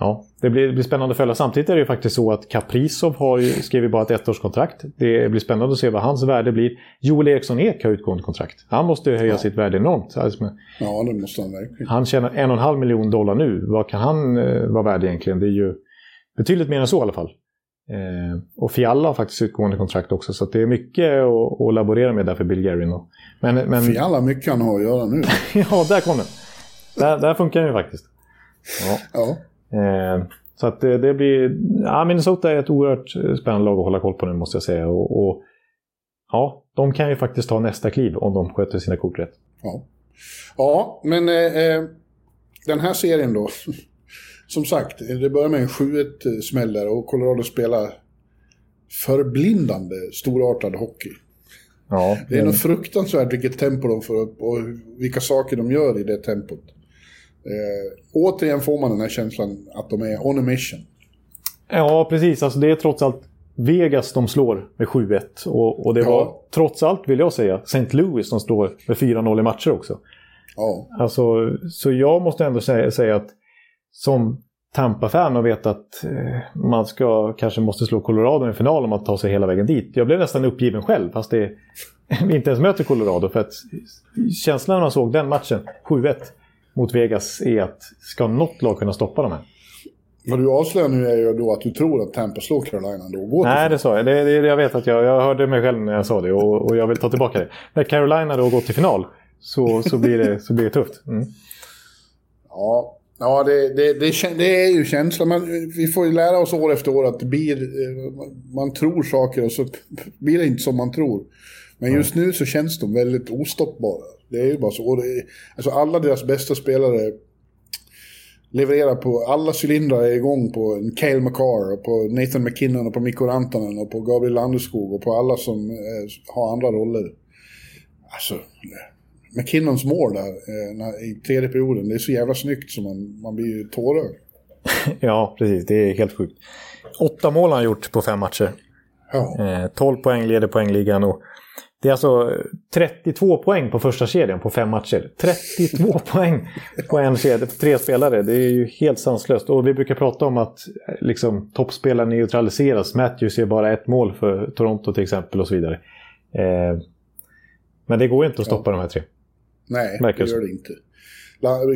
Ja, det blir, det blir spännande att följa. Samtidigt är det ju faktiskt så att Kaprizov har ju, skrivit bara ett ettårskontrakt. Det blir spännande att se vad hans värde blir. Joel Eriksson Ek har utgående kontrakt. Han måste ju höja Ja. sitt värde enormt. Alltså, Ja, det måste han verkligen. han tjänar en och en halv miljon dollar nu. Vad kan han eh, vara värd egentligen? Det är ju betydligt mer än så i alla fall. Eh, och Fialla har faktiskt utgående kontrakt också. Så det är mycket att, att laborera med där för Bill Guerin. Men, men För alla mycket han har att göra nu. ja, där kom den. Där, där funkar den ju faktiskt. Ja. Ja. Eh, så att det, det blir... Ja, Minnesota är ett oerhört eh, spännande lag att hålla koll på nu måste jag säga. Och, och, ja, de kan ju faktiskt ta nästa kliv om de sköter sina kort rätt. Ja, ja men eh, eh, den här serien då. Som sagt, det börjar med en 7-1 smäll där och Colorado spelar förblindande storartad hockey. Ja, Det är något fruktansvärt vilket tempo de får upp och vilka saker de gör i det tempot. Eh, återigen får man den här känslan att de är on a mission. ja precis. Alltså, det är trots allt Vegas de slår med 7-1. Och, och det Ja. var trots allt, vill jag säga, St. Louis som slår med 4-0 i matcher också. Ja, Alltså, så jag måste ändå säga, säga att som Tampa-fan och vet att eh, man ska, kanske måste slå Colorado i final om att ta sig hela vägen dit. Jag blev nästan uppgiven själv fast det, vi inte ens möter Colorado. För att känslan när man såg den matchen, 7-1 mot Vegas, är att ska något lag kunna stoppa de här? vad du avslöjar nu är ju då att du tror att Tampa slår Carolina då går Nej, det sa jag. Det, det, jag vet att jag, jag hörde mig själv när jag sa det och, och jag vill ta tillbaka det. När Carolina då gått till final så, så, blir, det, så blir det tufft. Mm. Ja, ja det, det, det, det är ju känslan. Vi får ju lära oss år efter år att det blir, eh, man tror saker och så blir det inte som man tror. Men just nu så känns de väldigt ostoppbara. Det är ju bara så. Är, alltså alla deras bästa spelare levererar på, alla cylindrar är igång på en Cale McCarr och på Nathan McKinnon och på Mikko Rantanen och på Gabriel Landeskog och på alla som eh, har andra roller. Alltså, McKinnons mål där eh, i tredje perioden, det är så jävla snyggt så man, man blir ju tårögd. ja, precis. Det är helt sjukt. Åtta mål har han gjort på fem matcher. Ja. Eh, 12 poäng leder poängligan och det är alltså 32 poäng på första kedjan på fem matcher. 32 poäng på en kedja, på tre spelare. Det är ju helt sanslöst. Och vi brukar prata om att liksom, toppspelare neutraliseras. Matthews är bara ett mål för Toronto till exempel och så vidare. Eh, men det går ju inte att stoppa ja. de här tre. Nej, Märker det gör det inte.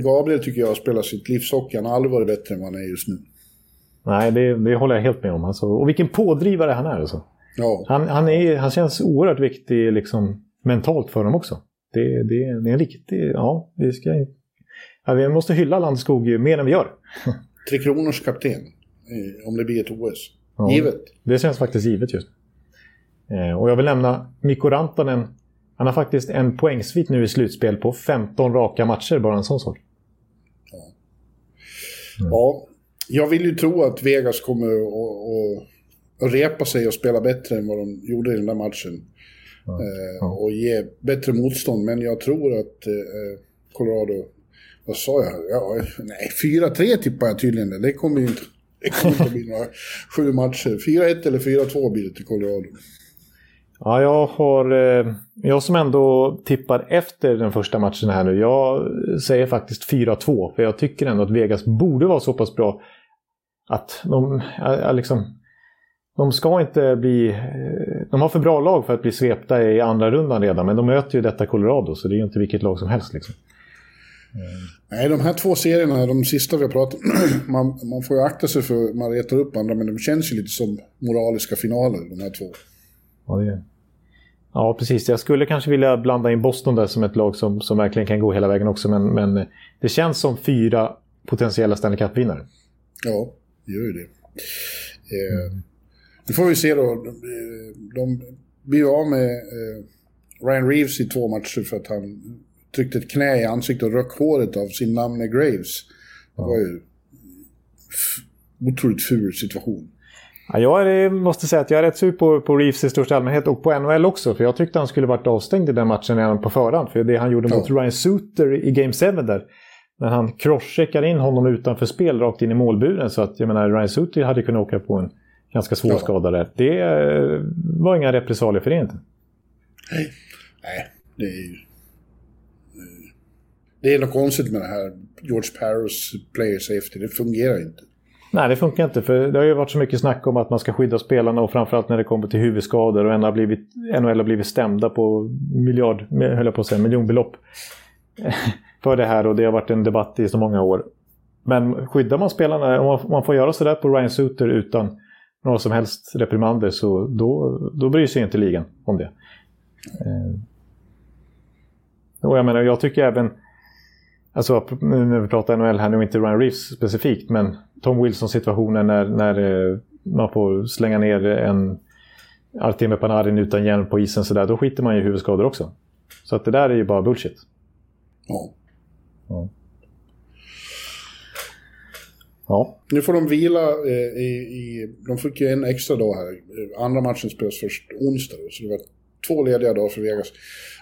Gabriel tycker jag spelar sitt livshockey. Han har aldrig varit bättre än vad han är just nu. Nej, det, det håller jag helt med om. Alltså. Och vilken pådrivare han är. Alltså. Ja. Han, han, är, han känns oerhört viktig liksom, mentalt för dem också. Det, det, det är en riktig... Ja, vi, ska, ja, vi måste hylla Landskog mer än vi gör. Tre Kronors kapten, om det blir ett OS. Ja, givet. Det känns faktiskt givet just eh, Och jag vill nämna Mikko Rantanen. Han har faktiskt en poängsvit nu i slutspel på 15 raka matcher, bara en sån sak. Ja. Mm. ja, jag vill ju tro att Vegas kommer att repa sig och spela bättre än vad de gjorde i den där matchen. Ja, eh, ja. Och ge bättre motstånd. Men jag tror att eh, Colorado, vad sa jag? Ja, nej, 4-3 tippar jag tydligen. Det kommer ju inte, det kommer inte bli några sju matcher. 4-1 eller 4-2 blir det till Colorado. Ja, jag har... Eh, jag som ändå tippar efter den första matchen här nu. Jag säger faktiskt 4-2. För jag tycker ändå att Vegas borde vara så pass bra att de... Liksom, de ska inte bli... Eh, de har för bra lag för att bli svepta i andra rundan redan, men de möter ju detta Colorado, så det är ju inte vilket lag som helst. Liksom. Nej, de här två serierna, de sista vi har pratat om, man, man får ju akta sig för man retar upp andra, men de känns ju lite som moraliska finaler, de här två. Ja, det ja, precis. Jag skulle kanske vilja blanda in Boston där som ett lag som, som verkligen kan gå hela vägen också, men, men det känns som fyra potentiella Stanley Cup-vinnare. Ja, det gör ju det. Eh, nu får vi se då. De blir av med eh, Ryan Reeves i två matcher för att han tryckte ett knä i ansiktet och röck håret av sin namne Graves. Det var ju otroligt ful situation. Ja, jag måste säga att jag är rätt sur på, på Reeves i största allmänhet och på NHL också. För jag tyckte han skulle varit avstängd i den matchen redan på förhand. För det han gjorde ja. mot Ryan Suter i Game 7 där. När han crosscheckar in honom utanför spel rakt in i målburen. Så att jag menar, Ryan Suter hade kunnat åka på en ganska svårskadade. Ja. Det eh, var inga repressalier för det inte. Nej, Nej det är ju... Eh, det är något konstigt med det här George Paros player safety. Det fungerar inte. Nej, det funkar inte. För det har ju varit så mycket snack om att man ska skydda spelarna och framförallt när det kommer till huvudskador. Och NHL har blivit, NHL har blivit stämda på miljard, höll jag på att säga, miljonbelopp för det här. Och det har varit en debatt i så många år. Men skyddar man spelarna, om man får göra sådär på Ryan Suter utan några som helst reprimander så då, då bryr sig inte ligan om det. Eh. Och jag menar, jag tycker även, alltså nu när vi pratar NHL här nu, inte Ryan Reeves specifikt, men Tom Wilson-situationen när, när eh, man får slänga ner en Artemi Panarin utan hjälm på isen sådär, då skiter man ju i huvudskador också. Så att det där är ju bara bullshit. Ja. ja. Ja. Nu får de vila eh, i, i, De fick ju en extra dag här. Andra matchen spelas först onsdag. Så det var två lediga dagar för Vegas.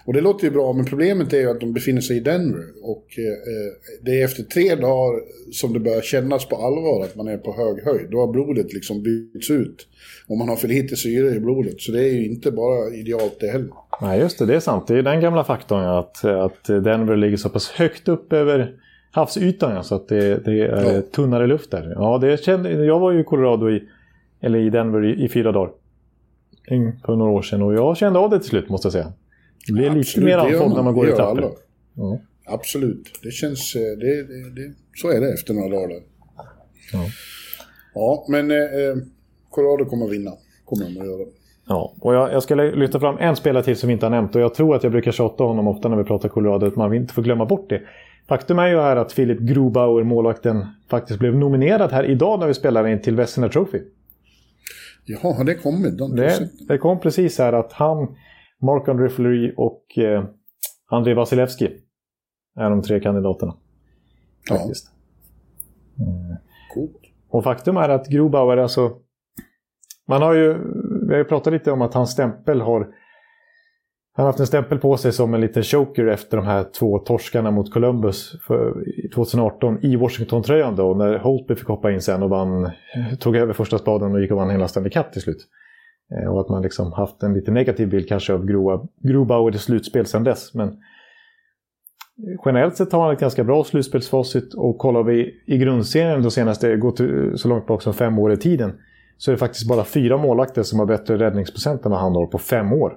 Och det låter ju bra, men problemet är ju att de befinner sig i Denver. Och eh, det är efter tre dagar som det börjar kännas på allvar att man är på hög höjd. Då har blodet liksom bytts ut. Och man har för lite syre i blodet. Så det är ju inte bara idealt det heller. Nej, just det. Det är sant. Det är den gamla faktorn att, att Denver ligger så pass högt upp över havsytan ja, så att det, det är ja. tunnare luft där. Ja, det kände, jag var ju i Colorado, i, eller i Denver i, i fyra dagar. För några år sedan och jag kände av det till slut måste jag säga. Det blir Absolut, lite mer andfådd när man går i trappor. Ja. Absolut, det känns... Eh, det, det, det, så är det efter några dagar. Ja, ja men eh, eh, Colorado kommer att vinna. Kommer de att göra. Ja, och jag, jag ska lyfta fram en spelare till som vi inte har nämnt och jag tror att jag brukar tjata honom ofta när vi pratar Colorado, att man inte får glömma bort det. Faktum är ju här att Filip Grobauer, målvakten, faktiskt blev nominerad här idag när vi spelar in till Vesina Trophy. Jaha, har det kommit? Det, det kom precis här att han, Mark Andre och eh, Andrei Vasilevski är de tre kandidaterna. Faktiskt. Ja. Coolt. Och faktum är att Grobauer, alltså... Man har ju... Vi har ju pratat lite om att hans stämpel har... Han har haft en stämpel på sig som en liten choker efter de här två torskarna mot Columbus för 2018 i Washington-tröjan då. När Holtby fick hoppa in sen och vann, tog över första spaden och gick och vann hela Stanley Cup till slut. Eh, och att man liksom haft en lite negativ bild kanske av Grobauer i slutspel sedan dess. Men generellt sett har han ett ganska bra slutspelsfacit och kollar vi i grundserien de senaste, gått så långt bak som fem år i tiden, så är det faktiskt bara fyra målvakter som har bättre räddningsprocent än vad han har på fem år.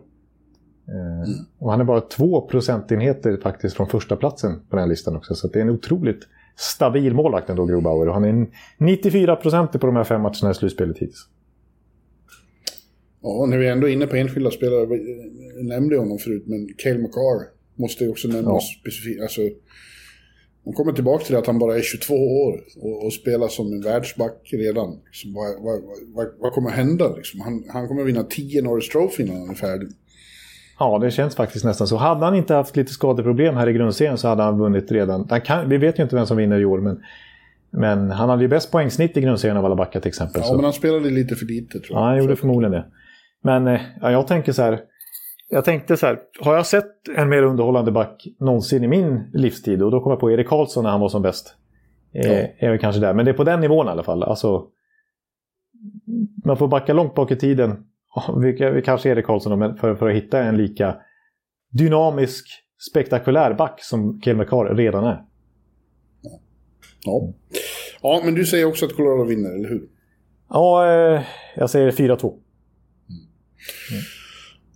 Mm. Och han är bara två procentenheter faktiskt från första platsen på den här listan också. Så det är en otroligt stabil målvakt ändå, Grobauer. Och han är 94 procent på de här fem matcherna i slutspelet hittills. Ja, när vi är ändå inne på enskilda spelare, jag nämnde honom förut, men Cale McCarr måste ju också nämnas ja. specifikt. Alltså, man kommer tillbaka till att han bara är 22 år och, och spelar som en världsback redan. Liksom, vad, vad, vad, vad, kommer hända? Liksom? Han, han kommer vinna 10 Norris Trophy när han är färdig. Ja, det känns faktiskt nästan så. Hade han inte haft lite skadeproblem här i grundserien så hade han vunnit redan. Han kan, vi vet ju inte vem som vinner i år, men, men han hade ju bäst poängsnitt i grundserien av alla backar till exempel. Ja, så. men han spelade lite för lite tror jag. Ja, han gjorde förmodligen det. Men eh, ja, jag tänker så här. Jag tänkte så här, har jag sett en mer underhållande back någonsin i min livstid? Och då kom jag på Erik Karlsson när han var som bäst. Eh, ja. Är väl kanske där, men det är på den nivån i alla fall. Alltså, man får backa långt bak i tiden. Vi, kanske Erik Karlsson men för, för att hitta en lika dynamisk, spektakulär back som Kelmekar redan är. Ja. ja, men du säger också att Colorado vinner, eller hur? Ja, eh, jag säger 4-2. Mm.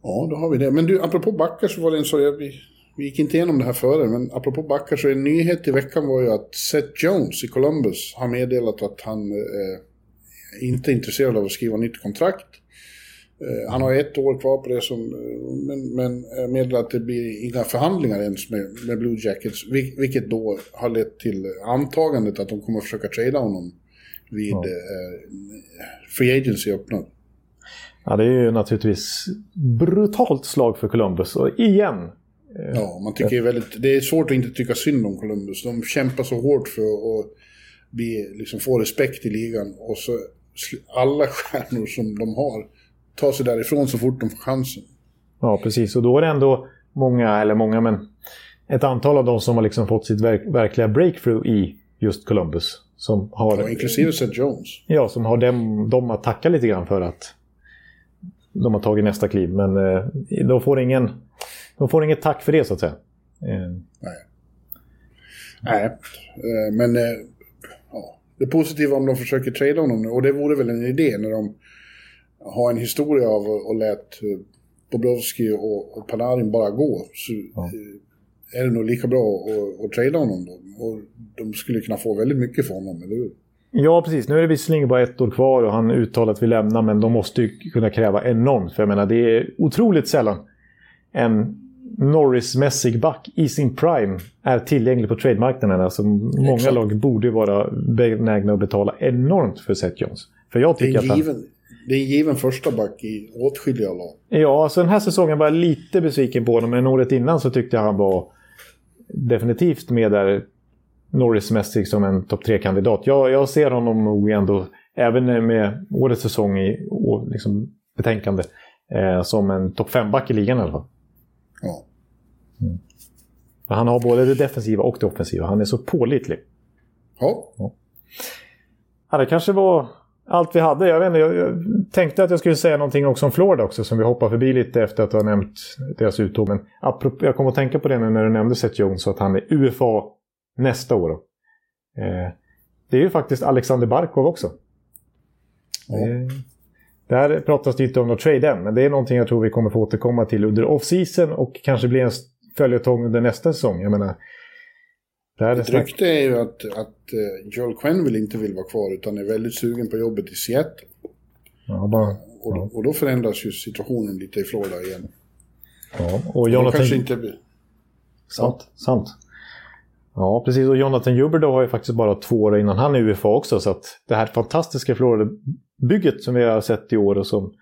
Ja, då har vi det. Men du, apropå backar så var det en så... Vi, vi gick inte igenom det här före, men apropå backar så en nyhet i veckan var ju att Seth Jones i Columbus har meddelat att han eh, inte är intresserad av att skriva nytt kontrakt. Eh, han har ett år kvar på det som, eh, men, men meddelar att det blir inga förhandlingar ens med, med Blue Jackets, vilket då har lett till antagandet att de kommer försöka trada honom vid ja. eh, Free Agency öppnar. Ja, det är ju naturligtvis brutalt slag för Columbus. Och igen. Ja, man tycker det är väldigt... Det är svårt att inte tycka synd om Columbus. De kämpar så hårt för att bli, liksom, få respekt i ligan. Och så alla stjärnor som de har tar sig därifrån så fort de får chansen. Ja, precis. Och då är det ändå många, eller många, men ett antal av dem som har liksom fått sitt verk verkliga breakthrough i just Columbus. Som har, ja, inklusive Seth Jones. Ja, som har dem, dem att tacka lite grann för att de har tagit nästa kliv. Men eh, de, får ingen, de får inget tack för det så att säga. Eh. Nej. Nej, eh, men eh, ja, det är positivt om de försöker trada honom nu. Och det vore väl en idé när de har en historia av att lät eh, Bobrovski och, och Panarin bara gå. Så ja. Eh, är det nog lika bra att, att trada honom då. Och de skulle kunna få väldigt mycket för honom, eller hur? Ja, precis. Nu är det visserligen bara ett år kvar och han uttalat att vi lämnar, men de måste ju kunna kräva enormt. För jag menar, det är otroligt sällan en Norris-mässig back i sin prime är tillgänglig på trademarknaden. Alltså, många Exakt. lag borde vara benägna att betala enormt för Seth Jones. För jag tycker given, han... det är en given första back i åtskilliga lag. Ja, alltså den här säsongen var jag lite besviken på honom, men året innan så tyckte jag han var definitivt med där Norris-mässig som en topp 3-kandidat. Jag, jag ser honom nog ändå, även med årets säsong i liksom, betänkande, eh, som en topp 5-back i ligan i alla fall. Ja. Mm. Han har både det defensiva och det offensiva. Han är så pålitlig. Ja. ja. ja det kanske var allt vi hade. Jag, vet inte, jag, jag, tänkte att jag skulle säga någonting också om Florida också, som vi hoppar förbi lite efter att ha nämnt deras uttåg. Men apropå, jag kom att tänka på det nu när du nämnde Seth Jones, att han är UFA nästa år. Eh, det är ju faktiskt Alexander Barkov också. Eh, där pratas det inte om något trade än, men det är någonting jag tror vi kommer få återkomma till under off-season och kanske bli en följetong under nästa säsong. Jag menar, ett rykte är ju att, att uh, Joel Quenneville inte vill vara kvar utan är väldigt sugen på jobbet i Seattle. Ja, bara, och, då, och då förändras ju situationen lite i Florida igen. Ja, och Jonathan... Kanske inte blir... Sant, sant. Ja, precis. Och Jonathan Huberdeau har ju faktiskt bara två år innan han är UFA också. Så att det här fantastiska Florida-bygget som vi har sett i år och som,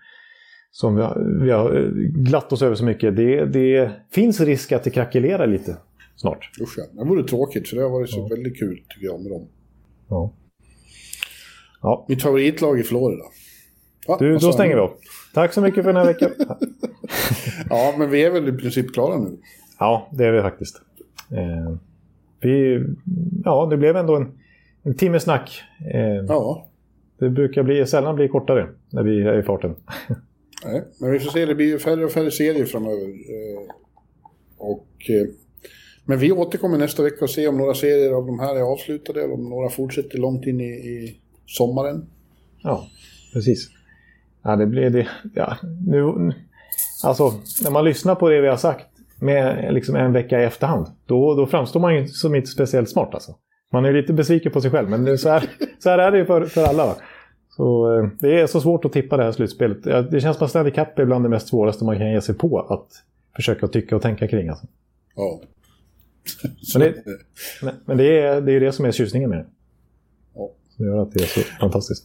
som vi har, vi har eh, glatt oss över så mycket. Det, det finns risk att det krackelerar lite snart. Usch ja, det vore tråkigt för det har varit så ja. väldigt kul tycker jag med dem. Ja. ja. Mitt favoritlag i Florida. Ja, du, då stänger vi av. Tack så mycket för den här veckan. ja, men vi är väl i princip klara nu. Ja, det är vi faktiskt. Eh, vi, ja, det blev ändå en, en timme snack. Eh, ja. Det brukar bli, sällan bli kortare när vi är i farten. Nej, men vi får se. Det blir ju färre och färre serier framöver. Eh, och, eh, men vi återkommer nästa vecka och ser om några serier av de här är avslutade eller om några fortsätter långt in i, i sommaren. Ja, precis. Ja, det blir det. Ja, nu, alltså, när man lyssnar på det vi har sagt med liksom en vecka i efterhand, då, då framstår man ju som inte speciellt smart. Alltså. Man är lite besviken på sig själv, men så här, så här är det ju för, för alla. Va? Så, eh, det är så svårt att tippa det här slutspelet. Det känns som att Stanley Cup är bland det mest svåraste man kan ge sig på att försöka tycka och tänka kring. Alltså. Ja. men det, men det, är, det är det som är tjusningen med det. Ja. Som gör att det är så fantastiskt.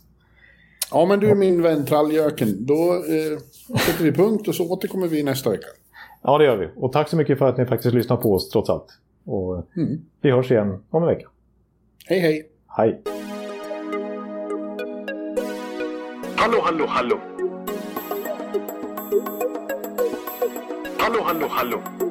Ja, men du min vän Tralljöken, då eh, sätter vi punkt och så återkommer vi nästa vecka. Ja, det gör vi. Och tack så mycket för att ni faktiskt lyssnar på oss trots allt. Och mm. Vi hörs igen om en vecka. Hej, hej. Hej. Hallå, hallå, hallå. Hallå, hallå, hallå.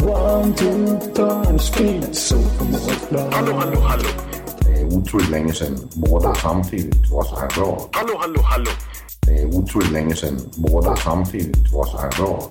One, two, three, speed, so Hallå, hallå, hallå. Det är otroligt länge sedan båda samtidigt var så här bra. Hallå, hallå, hallå. Det är otroligt länge sedan båda samtidigt var så här bra.